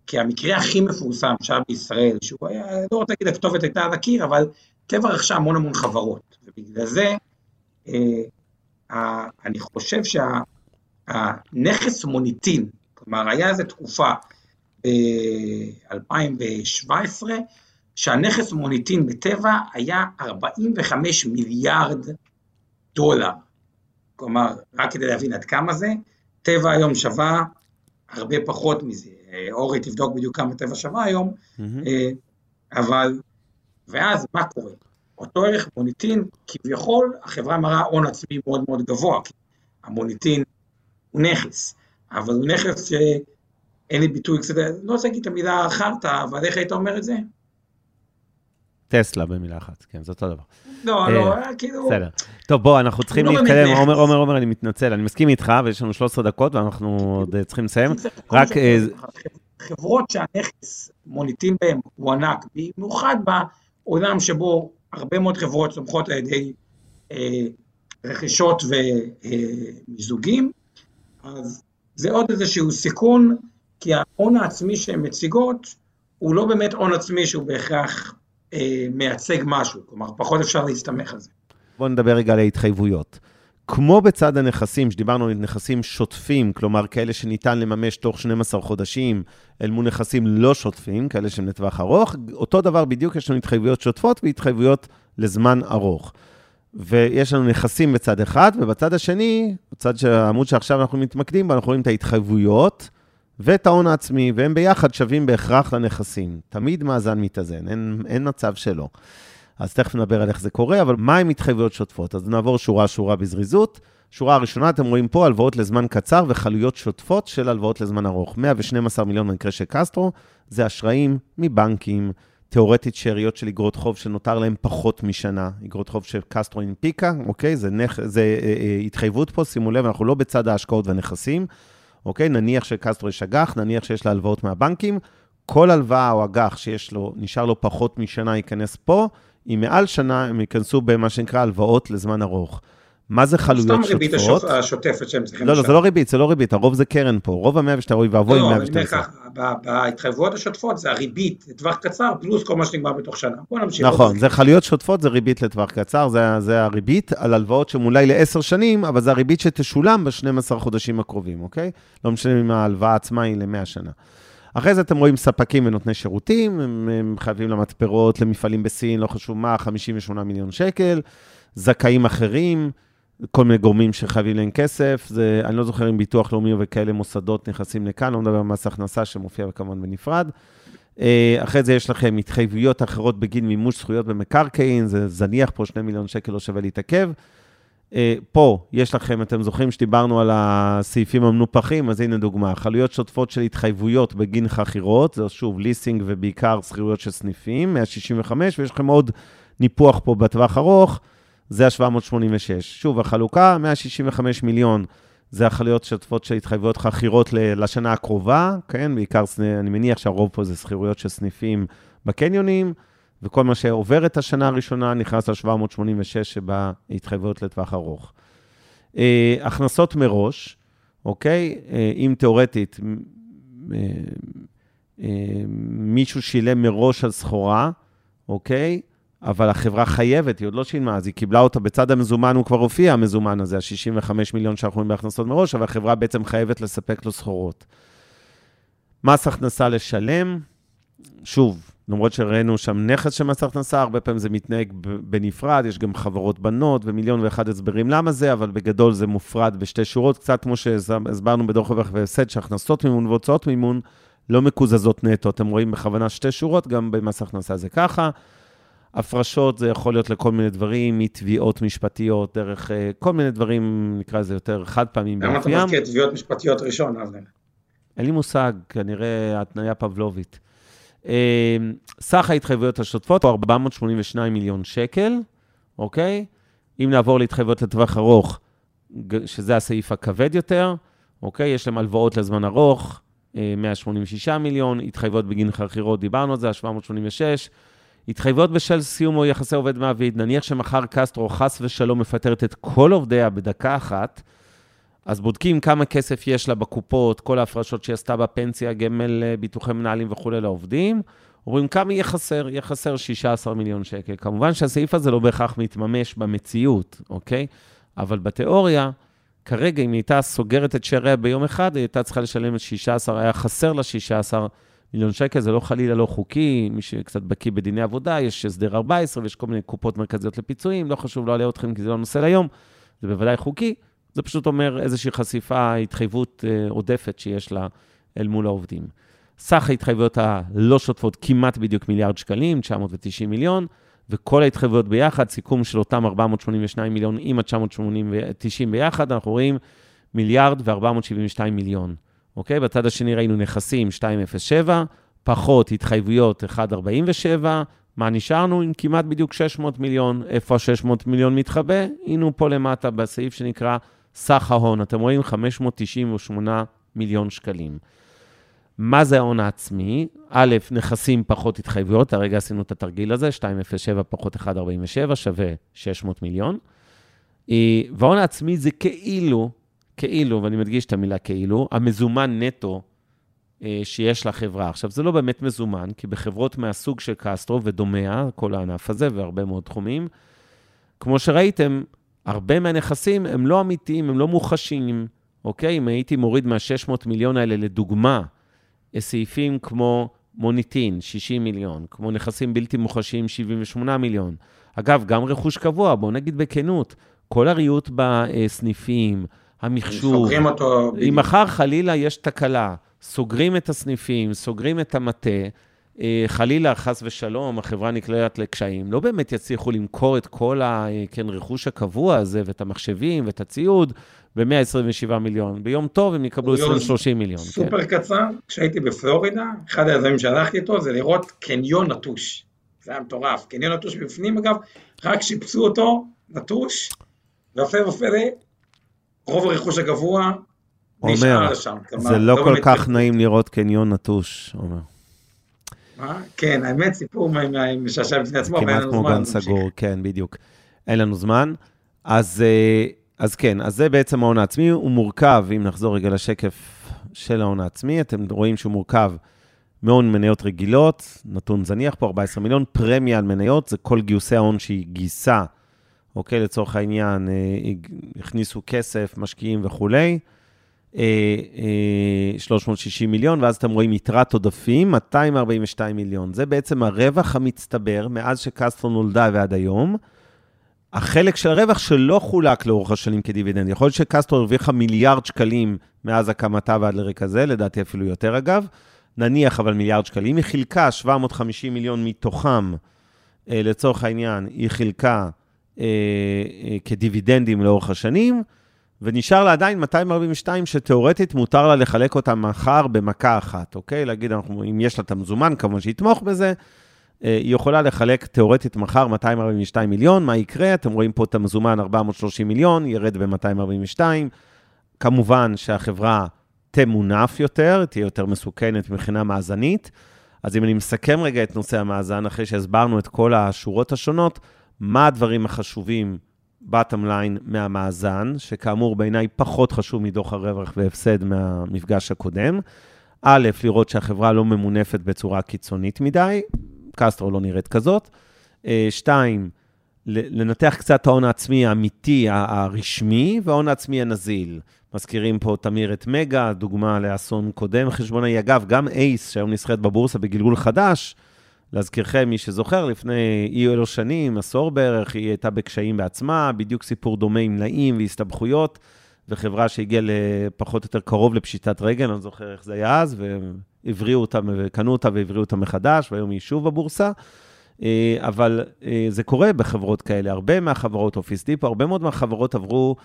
כי המקרה הכי מפורסם שהיה בישראל, שהוא היה, לא רוצה להגיד הכתובת הייתה על הקיר, אבל טבע רכשה המון המון חברות, ובגלל זה, אה, אני חושב שהנכס מוניטין, כלומר, היה איזו תקופה ב-2017, שהנכס מוניטין בטבע היה 45 מיליארד דולר. כלומר, רק כדי להבין עד כמה זה, טבע היום שווה הרבה פחות מזה. אורי תבדוק בדיוק כמה טבע שווה היום, mm-hmm. אבל, ואז מה קורה? אותו ערך מוניטין, כביכול החברה מראה הון עצמי מאוד מאוד גבוה, כי המוניטין הוא נכס, אבל הוא נכס שאין לי ביטוי קצת, לא רוצה להגיד את המילה חרטא, אבל איך היית אומר את זה? טסלה במילה אחת, כן, זה אותו דבר. לא, לא, אה, כאילו... בסדר. טוב, בוא, אנחנו צריכים לא להתקדם. עומר, עומר, עומר, אני מתנצל, אני מסכים איתך, ויש לנו 13 דקות, ואנחנו עוד אה, צריכים לסיים. רק... אה, חברות שהנכס מוניטין בהן הוא ענק, במיוחד בעולם שבו הרבה מאוד חברות צומחות על ידי רכישות ומיזוגים, אז זה עוד איזשהו סיכון, כי ההון העצמי שהן מציגות, הוא לא באמת הון עצמי שהוא בהכרח אה, מייצג משהו, כלומר, פחות אפשר להסתמך על זה. בואו נדבר רגע על ההתחייבויות. כמו בצד הנכסים, שדיברנו על נכסים שוטפים, כלומר כאלה שניתן לממש תוך 12 חודשים, אל מול נכסים לא שוטפים, כאלה שהם לטווח ארוך, אותו דבר בדיוק, יש לנו התחייבויות שוטפות והתחייבויות לזמן ארוך. ויש לנו נכסים בצד אחד, ובצד השני, בצד של העמוד שעכשיו אנחנו מתמקדים בו, אנחנו רואים את ההתחייבויות, ואת ההון העצמי, והם ביחד שווים בהכרח לנכסים. תמיד מאזן מתאזן, אין, אין מצב שלא. אז תכף נדבר על איך זה קורה, אבל מה עם התחייבויות שוטפות? אז נעבור שורה-שורה בזריזות. שורה הראשונה, אתם רואים פה הלוואות לזמן קצר וחלויות שוטפות של הלוואות לזמן ארוך. 112 מיליון במקרה של קסטרו, זה אשראים מבנקים, תיאורטית שאריות של אגרות חוב שנותר להם פחות משנה, אגרות חוב של קסטרו הנפיקה, אוקיי? זה, נכ... זה אה, אה, התחייבות פה, שימו לב, אנחנו לא בצד ההשקעות והנכסים. אוקיי? נניח שקסטרו יש אג"ח, נניח שיש לה הלוואות מהבנקים, כל הלוואה או אג"ח שיש לו, נשאר לו פחות משנה, ייכנס פה, אם מעל שנה הם ייכנסו במה שנקרא הלוואות לזמן ארוך. מה זה חלויות שוטפות? סתם ריבית השוטפת שהם צריכים לא, לא, זה לא ריבית, זה לא ריבית, הרוב זה קרן פה. רוב המאה ושתי, אוי ואבוי, מאה ושתי עשרה. בהתחייבויות השוטפות זה הריבית לטווח קצר, פלוס כל מה שנגמר בתוך שנה. בוא נמשיך. נכון, זה חלויות שוטפות, זה ריבית לטווח קצר, זה, זה הריבית על הלוואות שהן אולי לעשר שנים, אבל זה הריבית שתשולם ב-12 חודשים הקרובים, אוקיי? לא משנה אם ההלוואה עצמה היא ל-100 שנה. אחרי זה אתם רואים ספקים ונותני שירותים, הם, הם חייבים למתפרות, למפעלים בסין, לא חשוב מה, 58 מיליון שקל, זכאים אחרים, כל מיני גורמים שחייבים להם כסף, זה, אני לא זוכר אם ביטוח לאומי וכאלה מוסדות נכנסים לכאן, לא מדבר על מס הכנסה שמופיע כמובן בנפרד. אה, אחרי זה יש לכם התחייבויות אחרות בגין מימוש זכויות במקרקעין, זה זניח פה 2 מיליון שקל, לא שווה להתעכב. אה, פה יש לכם, אתם זוכרים שדיברנו על הסעיפים המנופחים, אז הנה דוגמה, חלויות שוטפות של התחייבויות בגין חכירות, זה שוב ליסינג ובעיקר שכירויות של סניפים, 165, ויש לכם עוד ניפוח פה בטווח ארוך, זה ה-786. שוב, החלוקה, 165 מיליון, זה החלויות שוטפות של התחייבויות חכירות לשנה הקרובה, כן? בעיקר, אני מניח שהרוב פה זה שכירויות של סניפים בקניונים, וכל מה שעובר את השנה הראשונה נכנס ל-786 שבה התחייבויות לטווח ארוך. אה, הכנסות מראש, אוקיי? אה, אם תיאורטית אה, אה, מישהו שילם מראש על סחורה, אוקיי? אבל החברה חייבת, היא עוד לא שילמה, אז היא קיבלה אותה בצד המזומן, הוא כבר הופיע, המזומן הזה, ה-65 מיליון שאנחנו רואים בהכנסות מראש, אבל החברה בעצם חייבת לספק לו סחורות. מס הכנסה לשלם, שוב, למרות שראינו שם נכס של מס הכנסה, הרבה פעמים זה מתנהג בנפרד, יש גם חברות בנות ומיליון ואחד הסברים למה זה, אבל בגדול זה מופרד בשתי שורות, קצת כמו שהסברנו בדוח רווח והפסד, שהכנסות מימון והוצאות מימון לא מקוזזות נטו. אתם רואים בכוונה שתי שורות, גם במס הכנסה זה ככה. הפרשות זה יכול להיות לכל מיני דברים, מתביעות משפטיות, דרך uh, כל מיני דברים, נקרא לזה יותר חד פעמים באופיים. למה אתה מזכיר תביעות משפטיות ראשון, אבנר? אין לי מושג, כנראה התניה פבלובית. Uh, סך ההתחייבויות השוטפות הוא 482 מיליון שקל, אוקיי? אם נעבור להתחייבויות לטווח ארוך, שזה הסעיף הכבד יותר, אוקיי? יש להם הלוואות לזמן ארוך, 186 אה, מיליון, התחייבויות בגין חכירות, דיברנו על זה, 786. התחייבויות בשל סיום או יחסי עובד מעביד, נניח שמחר קסטרו חס ושלום מפטרת את כל עובדיה בדקה אחת, אז בודקים כמה כסף יש לה בקופות, כל ההפרשות שהיא עשתה בפנסיה, גמל, אה, ביטוחי מנהלים וכולי לעובדים, רואים כמה יהיה חסר, יהיה חסר 16 מיליון שקל. כמובן שהסעיף הזה לא בהכרח מתממש במציאות, אוקיי? אבל בתיאוריה, כרגע, אם היא הייתה סוגרת את שעריה ביום אחד, היא הייתה צריכה לשלם את 16, היה חסר לה 16 מיליון שקל, זה לא חלילה לא חוקי, מי שקצת בקיא בדיני עבודה, יש הסדר 14 ויש כל מיני קופות מרכזיות לפיצויים, לא חשוב, לא עליה אתכם כי זה לא נושא להיום, זה בוודאי חוקי, זה פשוט אומר איזושהי חשיפה, התחייבות אה, עודפת שיש לה אל מול העובדים. סך ההתחייבויות הלא שוטפות כמעט בדיוק מיליארד שקלים, 990 מיליון, וכל ההתחייבויות ביחד, סיכום של אותם 482 מיליון עם ה-990 ביחד, אנחנו רואים מיליארד ו-472 מיליון. אוקיי? בצד השני ראינו נכסים 207, פחות התחייבויות 147, מה נשארנו? עם כמעט בדיוק 600 מיליון. איפה ה-600 מיליון מתחבא? הנה פה למטה בסעיף שנקרא סך ההון. אתם רואים 598 מיליון שקלים. מה זה ההון העצמי? א', נכסים פחות התחייבויות, הרגע עשינו את התרגיל הזה, 207 פחות 147 שווה 600 מיליון. אה, וההון העצמי זה כאילו, כאילו, ואני מדגיש את המילה כאילו, המזומן נטו אה, שיש לחברה. עכשיו, זה לא באמת מזומן, כי בחברות מהסוג של קסטרו ודומיה, כל הענף הזה והרבה מאוד תחומים, כמו שראיתם, הרבה מהנכסים הם לא אמיתיים, הם לא מוחשים, אוקיי? אם הייתי מוריד מה-600 מיליון האלה, לדוגמה, סעיפים כמו מוניטין, 60 מיליון, כמו נכסים בלתי מוחשיים, 78 מיליון. אגב, גם רכוש קבוע, בואו נגיד בכנות, כל הריהוט בסניפים, המחשוב, סוגרים אותו. אם מחר חלילה יש תקלה, סוגרים את הסניפים, סוגרים את המטה, חלילה, חס ושלום, החברה נקלעת לקשיים, לא באמת יצליחו למכור את כל הרכוש כן, הקבוע הזה, ואת המחשבים, ואת הציוד, ב-127 מיליון. ביום טוב הם יקבלו 20-30 מיליון. כן. סופר כן. קצר, כשהייתי בפלורידה, אחד היזמים שהלכתי איתו זה לראות קניון נטוש. זה היה מטורף. קניון נטוש בפנים, אגב, רק שיפצו אותו, נטוש, והפלא ופלא, רוב הרכוש הגבוה נשאר שם. זה לא, לא כל כך נעים לראות קניון נטוש, אומר. מה? כן, האמת, סיפור משעשע בפני עצמו, אבל אין לנו זמן. כמעט כמו גן סגור, כן, בדיוק. אין לנו זמן. אז... אה, אז כן, אז זה בעצם ההון העצמי, הוא מורכב, אם נחזור רגע לשקף של ההון העצמי, אתם רואים שהוא מורכב מהון מניות רגילות, נתון זניח פה, 14 מיליון, פרמיה על מניות, זה כל גיוסי ההון שהיא גייסה, אוקיי, לצורך העניין, אה, הכניסו כסף, משקיעים וכולי, 360 אה, אה, מיליון, ואז אתם רואים יתרת עודפים, 242 מיליון. זה בעצם הרווח המצטבר מאז שקסטרו נולדה ועד היום. החלק של הרווח שלא חולק לאורך השנים כדיבידנד. יכול להיות שקסטרו הרוויחה מיליארד שקלים מאז הקמתה ועד לרגע זה, לדעתי אפילו יותר אגב. נניח אבל מיליארד שקלים, היא חילקה 750 מיליון מתוכם, אה, לצורך העניין, היא חילקה כדיבידנדים לאורך השנים, ונשאר לה עדיין 242 שתאורטית מותר לה לחלק אותם מחר במכה אחת, אוקיי? להגיד, אנחנו, אם יש לה את המזומן, כמובן שיתמוך בזה, אה, היא יכולה לחלק תיאורטית מחר 242 מיליון, מה יקרה? אתם רואים פה את המזומן 430 מיליון, ירד ב-242. כמובן שהחברה תמונף יותר, תהיה יותר מסוכנת מבחינה מאזנית. אז אם אני מסכם רגע את נושא המאזן, אחרי שהסברנו את כל השורות השונות, מה הדברים החשובים bottom line מהמאזן, שכאמור בעיניי פחות חשוב מדוח הרווח והפסד מהמפגש הקודם. א', לראות שהחברה לא ממונפת בצורה קיצונית מדי, קסטרו לא נראית כזאת. אה, שתיים, לנתח קצת את ההון העצמי האמיתי, הרשמי, וההון העצמי הנזיל. מזכירים פה, תמיר, את מגה, דוגמה לאסון קודם חשבונאי. אגב, גם אייס, שהיום נסחרת בבורסה בגלגול חדש, להזכירכם, מי שזוכר, לפני אי אלו שנים, עשור בערך, היא הייתה בקשיים בעצמה, בדיוק סיפור דומה עם מלאים והסתבכויות, וחברה שהגיעה לפחות או יותר קרוב לפשיטת רגל, אני לא זוכר איך זה היה אז, והבריאו אותה, וקנו אותה והבריאו אותה מחדש, והיום היא שוב בבורסה. אה, אבל אה, זה קורה בחברות כאלה. הרבה מהחברות, אופיס דיפו, הרבה מאוד מהחברות עברו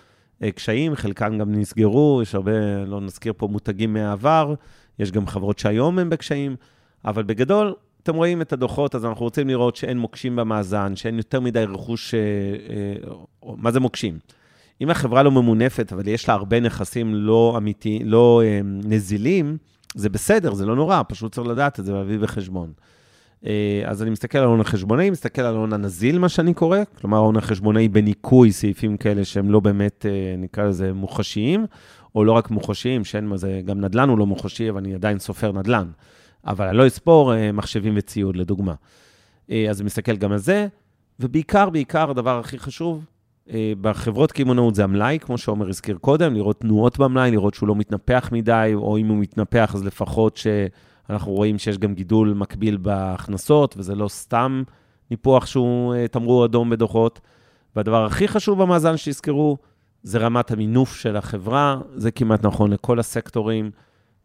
אה, קשיים, חלקן גם נסגרו, יש הרבה, לא נזכיר פה מותגים מהעבר, יש גם חברות שהיום הן בקשיים, אבל בגדול, אתם רואים את הדוחות, אז אנחנו רוצים לראות שאין מוקשים במאזן, שאין יותר מדי רכוש, מה זה מוקשים? אם החברה לא ממונפת, אבל יש לה הרבה נכסים לא אמיתיים, לא נזילים, זה בסדר, זה לא נורא, פשוט צריך לדעת את זה ולהביא בחשבון. אה, אז אני מסתכל על ההון החשבונאי, מסתכל על ההון הנזיל, מה שאני קורא, כלומר ההון החשבונאי בניקוי סעיפים כאלה שהם לא באמת, אה, נקרא לזה, מוחשיים, או לא רק מוחשיים, שאין מה זה, גם נדל"ן הוא לא מוחשי, אבל אני עדיין סופר נדל"ן. אבל אני לא אספור אה, מחשבים וציוד, לדוגמה. אז אני מסתכל גם על זה, ובעיקר, בעיקר, הדבר הכי חשוב, בחברות קמעונאות זה המלאי, כמו שעומר הזכיר קודם, לראות תנועות במלאי, לראות שהוא לא מתנפח מדי, או אם הוא מתנפח, אז לפחות ש... אנחנו רואים שיש גם גידול מקביל בהכנסות, וזה לא סתם ניפוח שהוא אה, תמרור אדום בדוחות. והדבר הכי חשוב במאזן שיזכרו, זה רמת המינוף של החברה, זה כמעט נכון לכל הסקטורים,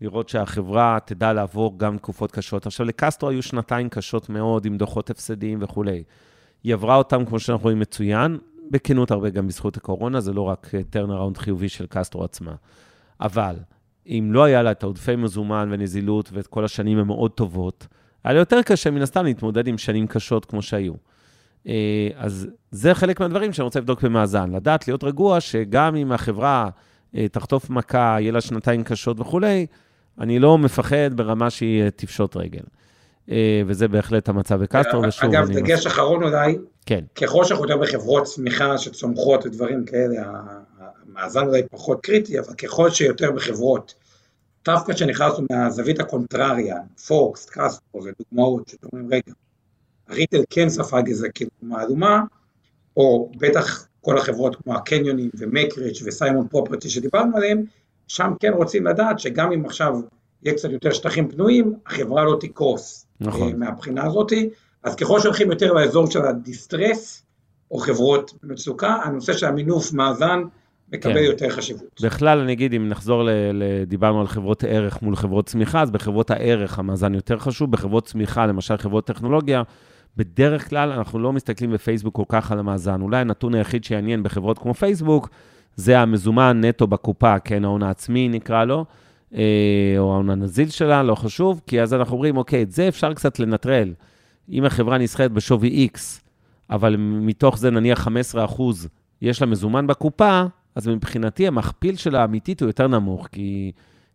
לראות שהחברה תדע לעבור גם תקופות קשות. עכשיו, לקסטרו היו שנתיים קשות מאוד, עם דוחות הפסדיים וכולי. היא עברה אותם, כמו שאנחנו רואים, מצוין, בכנות הרבה גם בזכות הקורונה, זה לא רק אה, חיובי של קסטרו עצמה. אבל אם לא היה לה את העודפי מזומן ונזילות ואת כל השנים המאוד טובות, היה לה יותר קשה מן הסתם להתמודד עם שנים קשות כמו שהיו. אה, אז זה חלק מהדברים שאני רוצה לבדוק במאזן, לדעת, להיות רגוע, שגם אם החברה תחטוף מכה, יהיה לה שנתיים קשות וכולי, אני לא מפחד ברמה שהיא אה, תפשוט רגל. וזה בהחלט המצב בקסטרו, ושוב, אגב, דגש מס... אחרון אולי, כן. ככל שאנחנו יותר בחברות צמיחה שצומחות ודברים כאלה, המאזן אולי פחות קריטי, אבל ככל שיותר בחברות, דווקא כשנכנסנו מהזווית הקונטרריה, פוקס, קסטרו, זה דוגמאות שאתם אומרים, רגע, הריטל כן ספג איזה כדוגמה אדומה, או בטח כל החברות כמו הקניונים ומקריץ' וסיימון פרופרטי שדיברנו עליהם, שם כן רוצים לדעת שגם אם עכשיו יהיה קצת יותר שטחים פנויים, החברה לא תקרוס. נכון. אה, מהבחינה הזאת, אז ככל שהולכים יותר לאזור של הדיסטרס, או חברות במצוקה, הנושא של המינוף מאזן מקבל כן. יותר חשיבות. בכלל, אני אגיד, אם נחזור, ל, ל, דיברנו על חברות ערך מול חברות צמיחה, אז בחברות הערך המאזן יותר חשוב, בחברות צמיחה, למשל חברות טכנולוגיה, בדרך כלל אנחנו לא מסתכלים בפייסבוק כל כך על המאזן. אולי הנתון היחיד שיעניין בחברות כמו פייסבוק, זה המזומן נטו בקופה, כן, ההון העצמי נקרא לו, אה, או ההון הנזיל שלה, לא חשוב, כי אז אנחנו אומרים, אוקיי, את זה אפשר קצת לנטרל. אם החברה נסחרת בשווי X, אבל מתוך זה נניח 15 יש לה מזומן בקופה, אז מבחינתי המכפיל שלה האמיתית הוא יותר נמוך, כי,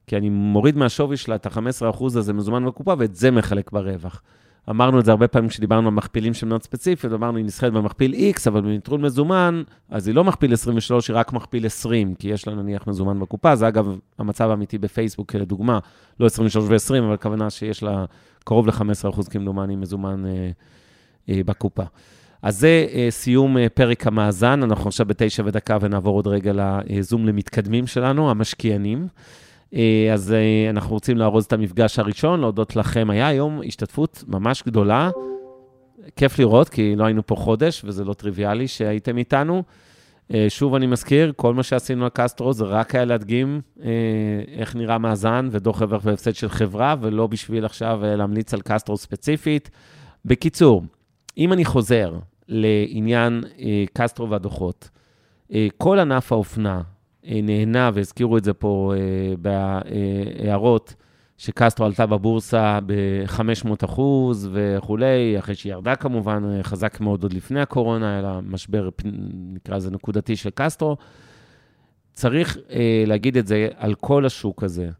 כי אני מוריד מהשווי שלה את ה-15% הזה מזומן בקופה, ואת זה מחלק ברווח. אמרנו את זה הרבה פעמים כשדיברנו על מכפילים של מאוד ספציפיות, אמרנו, היא נסחרת במכפיל X, אבל בנטרול מזומן, אז היא לא מכפיל 23, היא רק מכפיל 20, כי יש לה נניח מזומן בקופה. זה אגב המצב האמיתי בפייסבוק, לדוגמה, לא 23 ו-20, אבל הכוונה שיש לה קרוב ל-15% כמדומני מזומן אה, אה, בקופה. אז זה uh, סיום uh, פרק המאזן, אנחנו עכשיו בתשע ודקה ונעבור עוד רגע לזום למתקדמים שלנו, המשקיענים. Uh, אז uh, אנחנו רוצים לארוז את המפגש הראשון, להודות לכם. היה היום השתתפות ממש גדולה. כיף לראות, כי לא היינו פה חודש, וזה לא טריוויאלי שהייתם איתנו. Uh, שוב אני מזכיר, כל מה שעשינו על קסטרו זה רק היה להדגים איך נראה מאזן ודוח רווח והפסד של חברה, ולא בשביל עכשיו להמליץ על קסטרו ספציפית. בקיצור, אם אני חוזר לעניין אה, קסטרו והדוחות, אה, כל ענף האופנה אה, נהנה, והזכירו את זה פה אה, בהערות, שקסטרו עלתה בבורסה ב-500 אחוז וכולי, אחרי שהיא ירדה כמובן, אה, חזק מאוד עוד לפני הקורונה, היה לה משבר, נקרא לזה נקודתי של קסטרו. צריך אה, להגיד את זה על כל השוק הזה.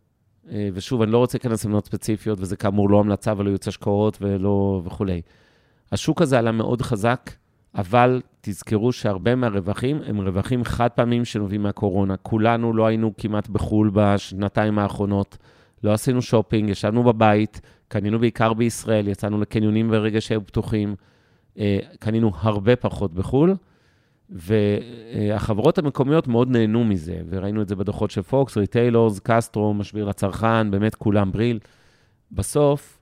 אה, ושוב, אני לא רוצה להיכנס למניות ספציפיות, וזה כאמור לא המלצה ולא ייעוץ השקעות ולא וכולי. השוק הזה עלה מאוד חזק, אבל תזכרו שהרבה מהרווחים הם רווחים חד פעמים שנובעים מהקורונה. כולנו לא היינו כמעט בחו"ל בשנתיים האחרונות, לא עשינו שופינג, ישבנו בבית, קנינו בעיקר בישראל, יצאנו לקניונים ברגע שהיו פתוחים. קנינו הרבה פחות בחו"ל, והחברות המקומיות מאוד נהנו מזה, וראינו את זה בדוחות של פוקס, ריטיילורס, קסטרו, משביר לצרכן, באמת כולם בריל. בסוף,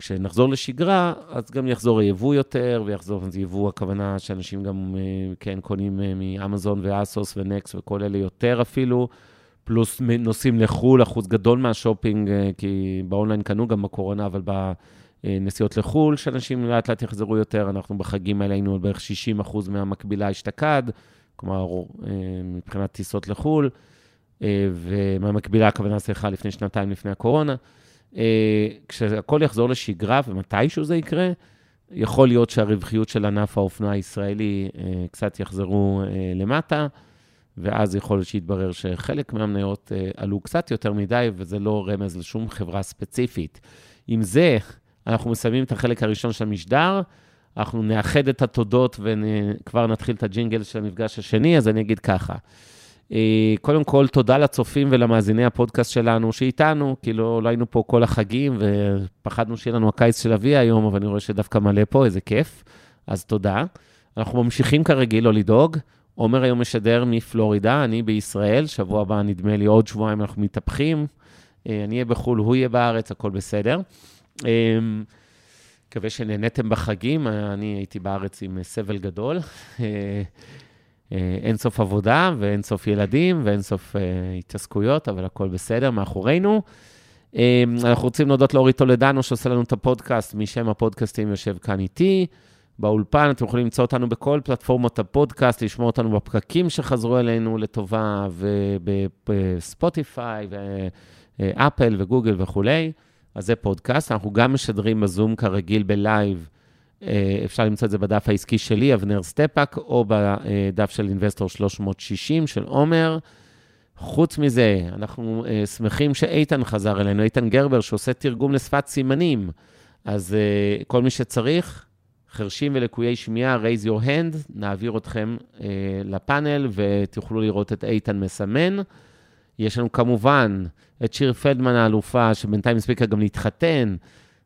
כשנחזור לשגרה, אז גם יחזור היבוא יותר, ויחזור, אז יבוא, הכוונה שאנשים גם, אה, כן, קונים אה, מאמזון ואסוס ונקס וכל אלה יותר אפילו, פלוס נוסעים לחו"ל, אחוז גדול מהשופינג, אה, כי באונליין קנו גם בקורונה, אבל בנסיעות לחו"ל, שאנשים לאט לאט יחזרו יותר, אנחנו בחגים האלה היינו בערך 60 אחוז מהמקבילה אשתקד, כלומר, מבחינת טיסות לחו"ל, ומהמקבילה, הכוונה, סליחה, לפני שנתיים לפני הקורונה. אה, כשהכול יחזור לשגרה, ומתישהו זה יקרה, יכול להיות שהרווחיות של ענף האופנוע הישראלי אה, קצת יחזרו אה, למטה, ואז יכול להיות שיתברר שחלק מהמניות עלו קצת יותר מדי, וזה לא רמז לשום חברה ספציפית. עם זה, אנחנו מסיימים את החלק הראשון של המשדר, אנחנו נאחד את התודות וכבר נתחיל את הג'ינגל של המפגש השני, אז אני אגיד ככה. אה, קודם כל, תודה לצופים ולמאזיני הפודקאסט שלנו שאיתנו, כאילו, לא היינו פה כל החגים, ופחדנו שיהיה לנו הקיץ של אבי היום, אבל אני רואה שדווקא מלא פה, איזה כיף. אז תודה. אנחנו ממשיכים כרגיל לא לדאוג. עומר היום משדר מפלורידה, אני בישראל, שבוע הבא, נדמה לי, עוד שבועיים אנחנו מתהפכים. אה, אני אהיה בחו"ל, הוא יהיה בארץ, הכל בסדר. אה, מקווה שנהניתם בחגים, אני הייתי בארץ עם סבל גדול. אה, אין סוף עבודה ואין סוף ילדים ואין סוף אה, התעסקויות, אבל הכל בסדר, מאחורינו. אמ, אנחנו רוצים להודות לאורי טולדנו שעושה לנו את הפודקאסט, משם הפודקאסטים יושב כאן איתי. באולפן, אתם יכולים למצוא אותנו בכל פלטפורמות הפודקאסט, לשמוע אותנו בפקקים שחזרו אלינו לטובה, ובספוטיפיי, ואפל וגוגל וכולי. אז זה פודקאסט. אנחנו גם משדרים בזום כרגיל ב live. אה, אפשר למצוא את זה בדף העסקי שלי, אבנר סטפאק, או בדף של אינבסטור 360 של עומר. חוץ מזה, אנחנו אה, שמחים שאיתן חזר אלינו, איתן גרבר, שעושה תרגום לשפת סימנים. אז אה, כל מי שצריך, חרשים ולקויי שמיעה, raise your hand, נעביר אתכם לפאנל ותוכלו לראות את איתן מסמן. יש לנו כמובן את שיר פלדמן האלופה, שבינתיים הספיקה גם להתחתן.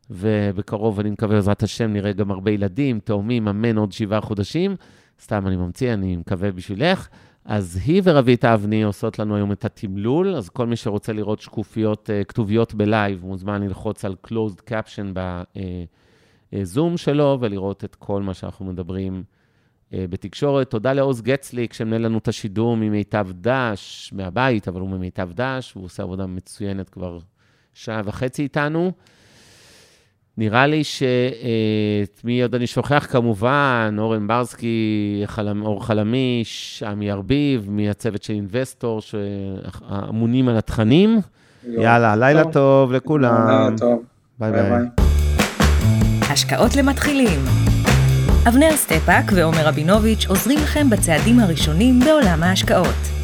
ובקרוב, אני מקווה, בעזרת השם, נראה גם הרבה ילדים, תאומים, אמן עוד שבעה חודשים. סתם אני ממציא, אני מקווה בשבילך. אז היא ורבית אבני עושות לנו היום את התמלול, אז כל מי שרוצה לראות שקופיות, uh, כתוביות בלייב, מוזמן ללחוץ על closed caption בזום uh, uh, שלו ולראות את כל מה שאנחנו מדברים בתקשורת. תודה לעוז גצליק, שמנהל לנו את השידור ממיטב דש, מהבית, אבל הוא ממיטב דש, והוא עושה עבודה מצוינת כבר שעה וחצי איתנו. נראה לי שאת מי עוד אני שוכח כמובן, אורן ברסקי, חלמ, אור חלמיש, עמי ארביב, מהצוות של אינבסטור, שאמונים על התכנים. יאללה, לילה טוב, טוב לכולם. לילה טוב. ביי ביי. ביי. השקעות למתחילים. אבנר סטפאק ועומר רבינוביץ' עוזרים לכם בצעדים הראשונים בעולם ההשקעות.